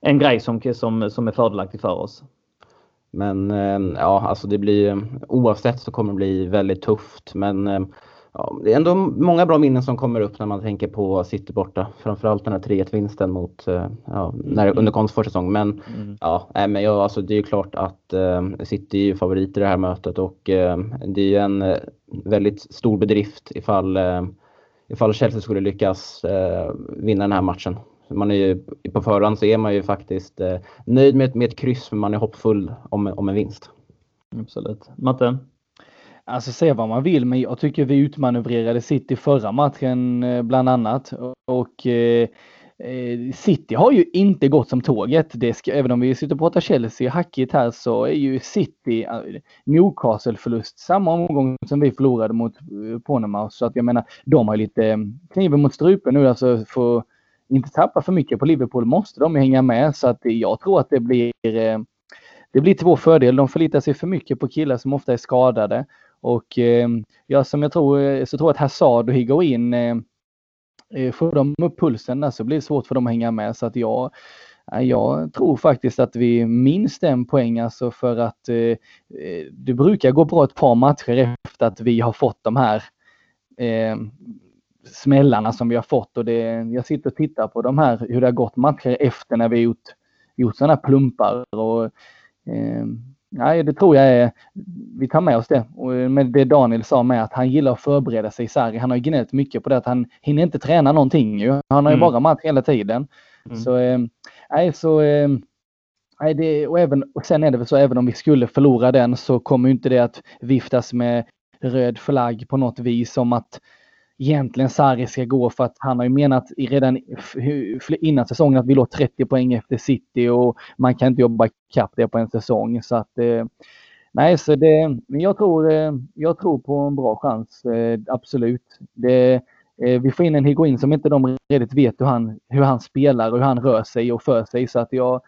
en grej som, som, som är fördelaktig för oss. Men eh, ja, alltså det blir oavsett så kommer det bli väldigt tufft. Men eh, ja, det är ändå många bra minnen som kommer upp när man tänker på City borta. Framförallt den här 3-1-vinsten mot, eh, ja, när, under Konsts försäsong. Men mm. ja, men ja, alltså det är ju klart att City är favorit i det här mötet och det är ju en väldigt stor bedrift ifall, ifall Chelsea skulle lyckas vinna den här matchen man är ju, på förhand så är man ju faktiskt eh, nöjd med, med ett kryss, men man är hoppfull om, om en vinst. Absolut. Matte? Alltså säga vad man vill, men jag tycker vi utmanövrerade City förra matchen eh, bland annat. Och eh, eh, City har ju inte gått som tåget. Det ska, även om vi sitter och pratar Chelsea hackigt här så är ju City Newcastle-förlust samma omgång som vi förlorade mot Ponema. Så att jag menar, de har lite kniven mot strupen nu alltså för inte tappa för mycket på Liverpool måste de hänga med. Så att jag tror att det blir, eh, det blir till vår fördel. De förlitar sig för mycket på killar som ofta är skadade. Och eh, ja, som jag tror, eh, så tror jag att Hazard och Higuain Får de upp pulsen där så blir det svårt för dem att hänga med. Så att jag, jag tror faktiskt att vi minst en poäng alltså för att eh, det brukar gå bra ett par matcher efter att vi har fått de här eh, smällarna som vi har fått och det, jag sitter och tittar på de här, hur det har gått matcher efter när vi gjort, gjort sådana plumpar och eh, nej, det tror jag är, vi tar med oss det. Och med det Daniel sa med att han gillar att förbereda sig, Sarri, han har gnällt mycket på det att han hinner inte träna någonting ju. Han har ju mm. bara match hela tiden. Mm. Så, eh, nej, så eh, Nej, det, och, även, och sen är det väl så, även om vi skulle förlora den så kommer inte det att viftas med röd flagg på något vis som att egentligen Sarri ska gå för att han har ju menat redan innan säsongen att vi låg 30 poäng efter City och man kan inte jobba kapp det på en säsong. Så att, eh, nej, så det, men jag tror, eh, jag tror på en bra chans, eh, absolut. Det, vi får in en Higuin som inte de redigt vet hur han, hur han spelar och hur han rör sig och för sig. Så att jag,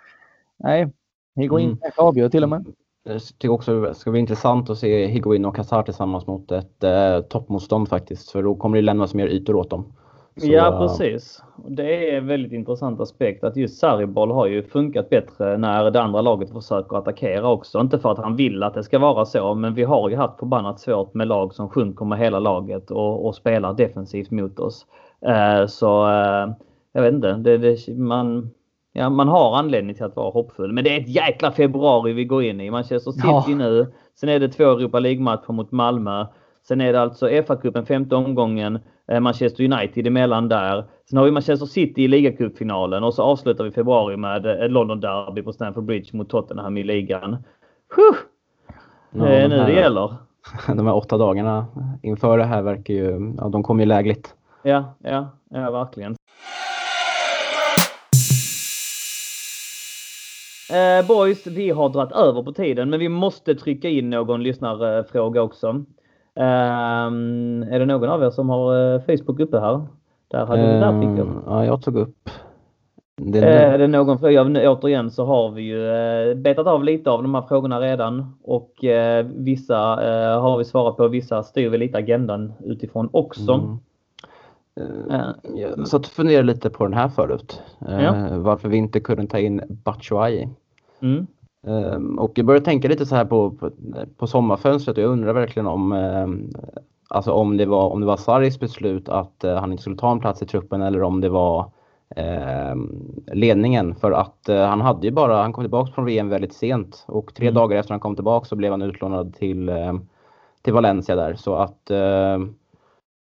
nej, Higuin mm. avgör till och med. Jag tycker också det ska bli intressant att se Higuin och Hazard tillsammans mot ett eh, toppmotstånd faktiskt. För då kommer det lämnas mer ytor åt dem. Så, ja eh, precis. Det är en väldigt intressant aspekt att just Sarriboll har ju funkat bättre när det andra laget försöker attackera också. Inte för att han vill att det ska vara så, men vi har ju haft förbannat svårt med lag som sjunker med hela laget och, och spelar defensivt mot oss. Eh, så eh, jag vet inte. Det, det, man, Ja, man har anledning till att vara hoppfull. Men det är ett jäkla februari vi går in i. Manchester City ja. nu. Sen är det två Europa League-matcher mot Malmö. Sen är det alltså FA-cupen femte omgången. Eh, Manchester United emellan där. Sen har vi Manchester City i ligacupfinalen och så avslutar vi februari med ett London Derby på Stamford Bridge mot Tottenham i ligan. Huh! Ja, det är nu det gäller. De här åtta dagarna inför det här verkar ju, ja de kommer ju lägligt. Ja, ja, ja verkligen. Eh, boys, vi har dragit över på tiden men vi måste trycka in någon lyssnarfråga också. Eh, är det någon av er som har eh, Facebook uppe här? Där hade du där Pickup. Ja, jag tog upp Det är, är det någon fråga? Återigen så har vi ju betat av lite av de här frågorna redan och vissa har vi svarat på. Vissa styr vi lite agendan utifrån också. Mm. Uh, jag satt och funderade lite på den här förut. Uh, ja. Varför vi inte kunde ta in Batshuayi. Mm. Uh, och jag började tänka lite så här på, på, på sommarfönstret och jag undrar verkligen om, alltså om det var, om det var Saris beslut att han inte skulle ta en plats i truppen eller om det var ledningen för att han hade ju bara, han kom tillbaka från VM väldigt sent och tre mm. dagar efter han kom tillbaka så blev han utlånad till, till Valencia där så att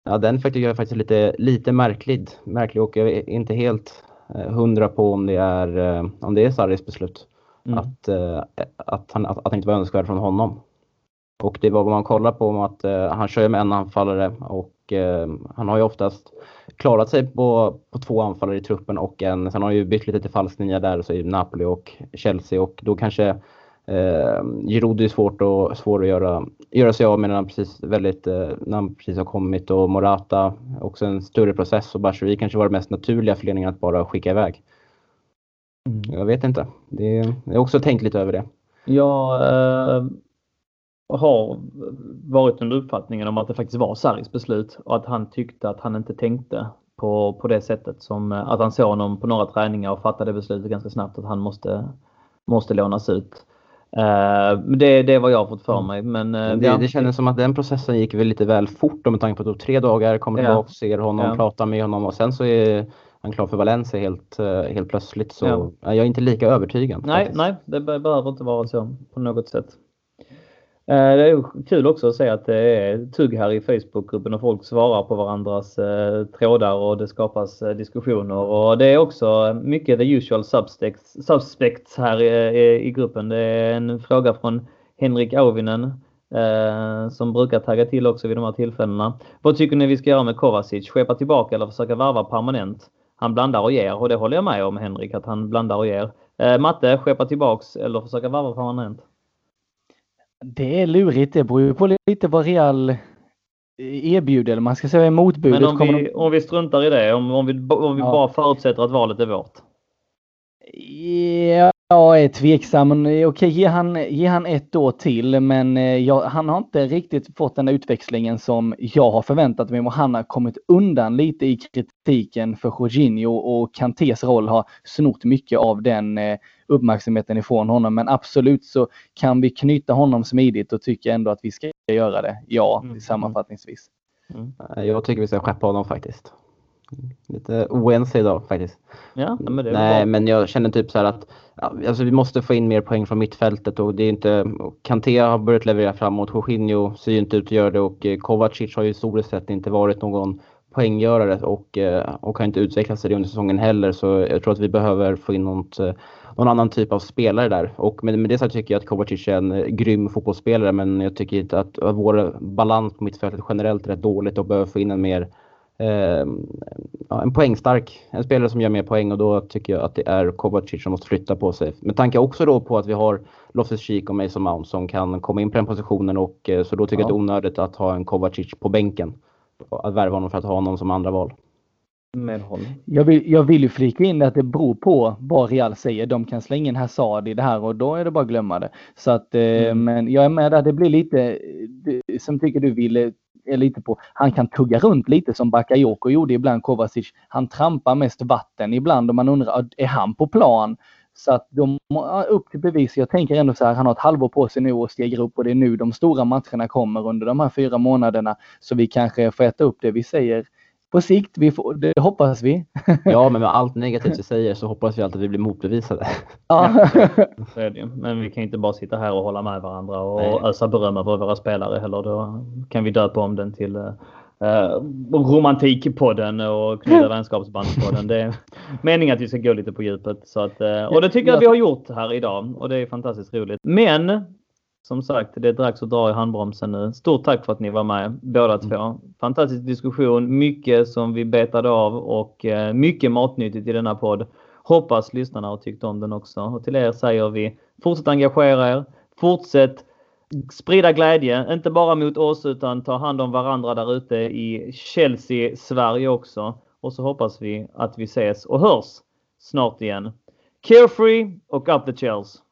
Ja, den jag är faktiskt lite, lite märklig, märklig och jag är inte helt eh, hundra på om det är, eh, om det är Sarris beslut. Mm. Att, eh, att, han, att, att han inte var önskvärd från honom. Och det var vad man kollar på om att han kör med en anfallare och han har ju oftast klarat sig på, på två anfallare i truppen och en, sen har han ju bytt lite till falsk nia där så i Napoli och Chelsea och då kanske Eh, Giroud är svårt, och, svår att göra, göra sig av med när han precis, väldigt, eh, när han precis har kommit och Morata också en större process och Batshuayi kanske var det mest naturliga för att bara skicka iväg. Mm. Jag vet inte. Det, jag har också tänkt lite över det. Jag eh, har varit under uppfattningen om att det faktiskt var Sarris beslut och att han tyckte att han inte tänkte på, på det sättet som att han såg honom på några träningar och fattade beslutet ganska snabbt att han måste, måste lånas ut. Uh, det, det är vad jag har fått för mm. mig. Men, uh, det, ja. det kändes som att den processen gick väl lite väl fort med tanke på att det tog tre dagar, kommer tillbaka, ser honom, ja. pratar med honom och sen så är han klar för Valencia helt, uh, helt plötsligt. Så ja. jag är inte lika övertygad. Nej, nej, det behöver inte vara så på något sätt. Eh, det är kul också att se att det är tugg här i Facebookgruppen och folk svarar på varandras eh, trådar och det skapas eh, diskussioner. Och det är också mycket the usual suspects, suspects här i, i gruppen. Det är en fråga från Henrik Auvinen eh, som brukar tagga till också vid de här tillfällena. Vad tycker ni vi ska göra med Kovacic? Skepa tillbaka eller försöka varva permanent? Han blandar och ger och det håller jag med om Henrik, att han blandar och ger. Eh, Matte, skepa tillbaks eller försöka varva permanent? Det är lurigt. Det beror ju på lite vad Real erbjuder. Man ska säga motbudet. Men om vi, de... om vi struntar i det, om, om vi, om vi ja. bara förutsätter att valet är vårt? Ja, jag är tveksam. Men, okej, ge han, ge han ett år till, men eh, jag, han har inte riktigt fått den utväxlingen som jag har förväntat mig och han har kommit undan lite i kritiken för Jorginho och Kantés roll har snott mycket av den eh, uppmärksamheten ifrån honom. Men absolut så kan vi knyta honom smidigt och tycker ändå att vi ska göra det. Ja, mm. sammanfattningsvis. Mm. Jag tycker vi ska skeppa honom faktiskt. Lite oense idag faktiskt. Ja, men Nej, bra. men jag känner typ så här att alltså, vi måste få in mer poäng från mittfältet och det är inte Kanté har börjat leverera framåt. Jorginho ser ju inte ut att göra det och eh, Kovacic har ju historiskt sett inte varit någon poänggörare och, eh, och har inte utvecklat sig under säsongen heller. Så jag tror att vi behöver få in något, eh, någon annan typ av spelare där. Och med, med det så tycker jag att Kovacic är en grym fotbollsspelare men jag tycker inte att vår balans på mittfältet generellt är rätt dåligt och behöver få in en mer eh, en poängstark, en spelare som gör mer poäng och då tycker jag att det är Kovacic som måste flytta på sig. Med tanke också då på att vi har Loftus-Cheek och Mason Mount som kan komma in på den positionen och eh, så då tycker ja. jag att det är onödigt att ha en Kovacic på bänken. Att värva honom för att ha honom som andra val. Jag vill, jag vill ju flika in att det beror på vad Real säger. De kan slänga in Hazard i det här och då är det bara att glömma det. Så att, eh, mm. men jag är med där. Det blir lite, som tycker du vill är lite på, han kan tugga runt lite som Bakayoko gjorde ibland, Kovacic. Han trampar mest vatten ibland och man undrar, är han på plan? Så att de, upp till bevis. Jag tänker ändå så här, han har ett halvår på sig nu och stegar upp och det är nu de stora matcherna kommer under de här fyra månaderna. Så vi kanske får äta upp det vi säger på sikt. Vi får, det hoppas vi. Ja, men med allt negativt vi säger så hoppas vi alltid att vi blir motbevisade. Ja. så är det. Men vi kan inte bara sitta här och hålla med varandra och Nej. ösa beröm över våra spelare heller. Då kan vi döpa om den till uh, romantikpodden och knyta vänskapsbandspodden. Det är meningen att vi ska gå lite på djupet. Så att, uh, och det tycker jag att vi har gjort här idag och det är fantastiskt roligt. Men som sagt, det är dags att dra i handbromsen nu. Stort tack för att ni var med båda mm. två. Fantastisk diskussion, mycket som vi betade av och eh, mycket matnyttigt i denna podd. Hoppas lyssnarna har tyckt om den också. Och till er säger vi fortsätt engagera er. Fortsätt sprida glädje, inte bara mot oss utan ta hand om varandra där ute i Chelsea, Sverige också. Och så hoppas vi att vi ses och hörs snart igen. Carefree och Up the Chels.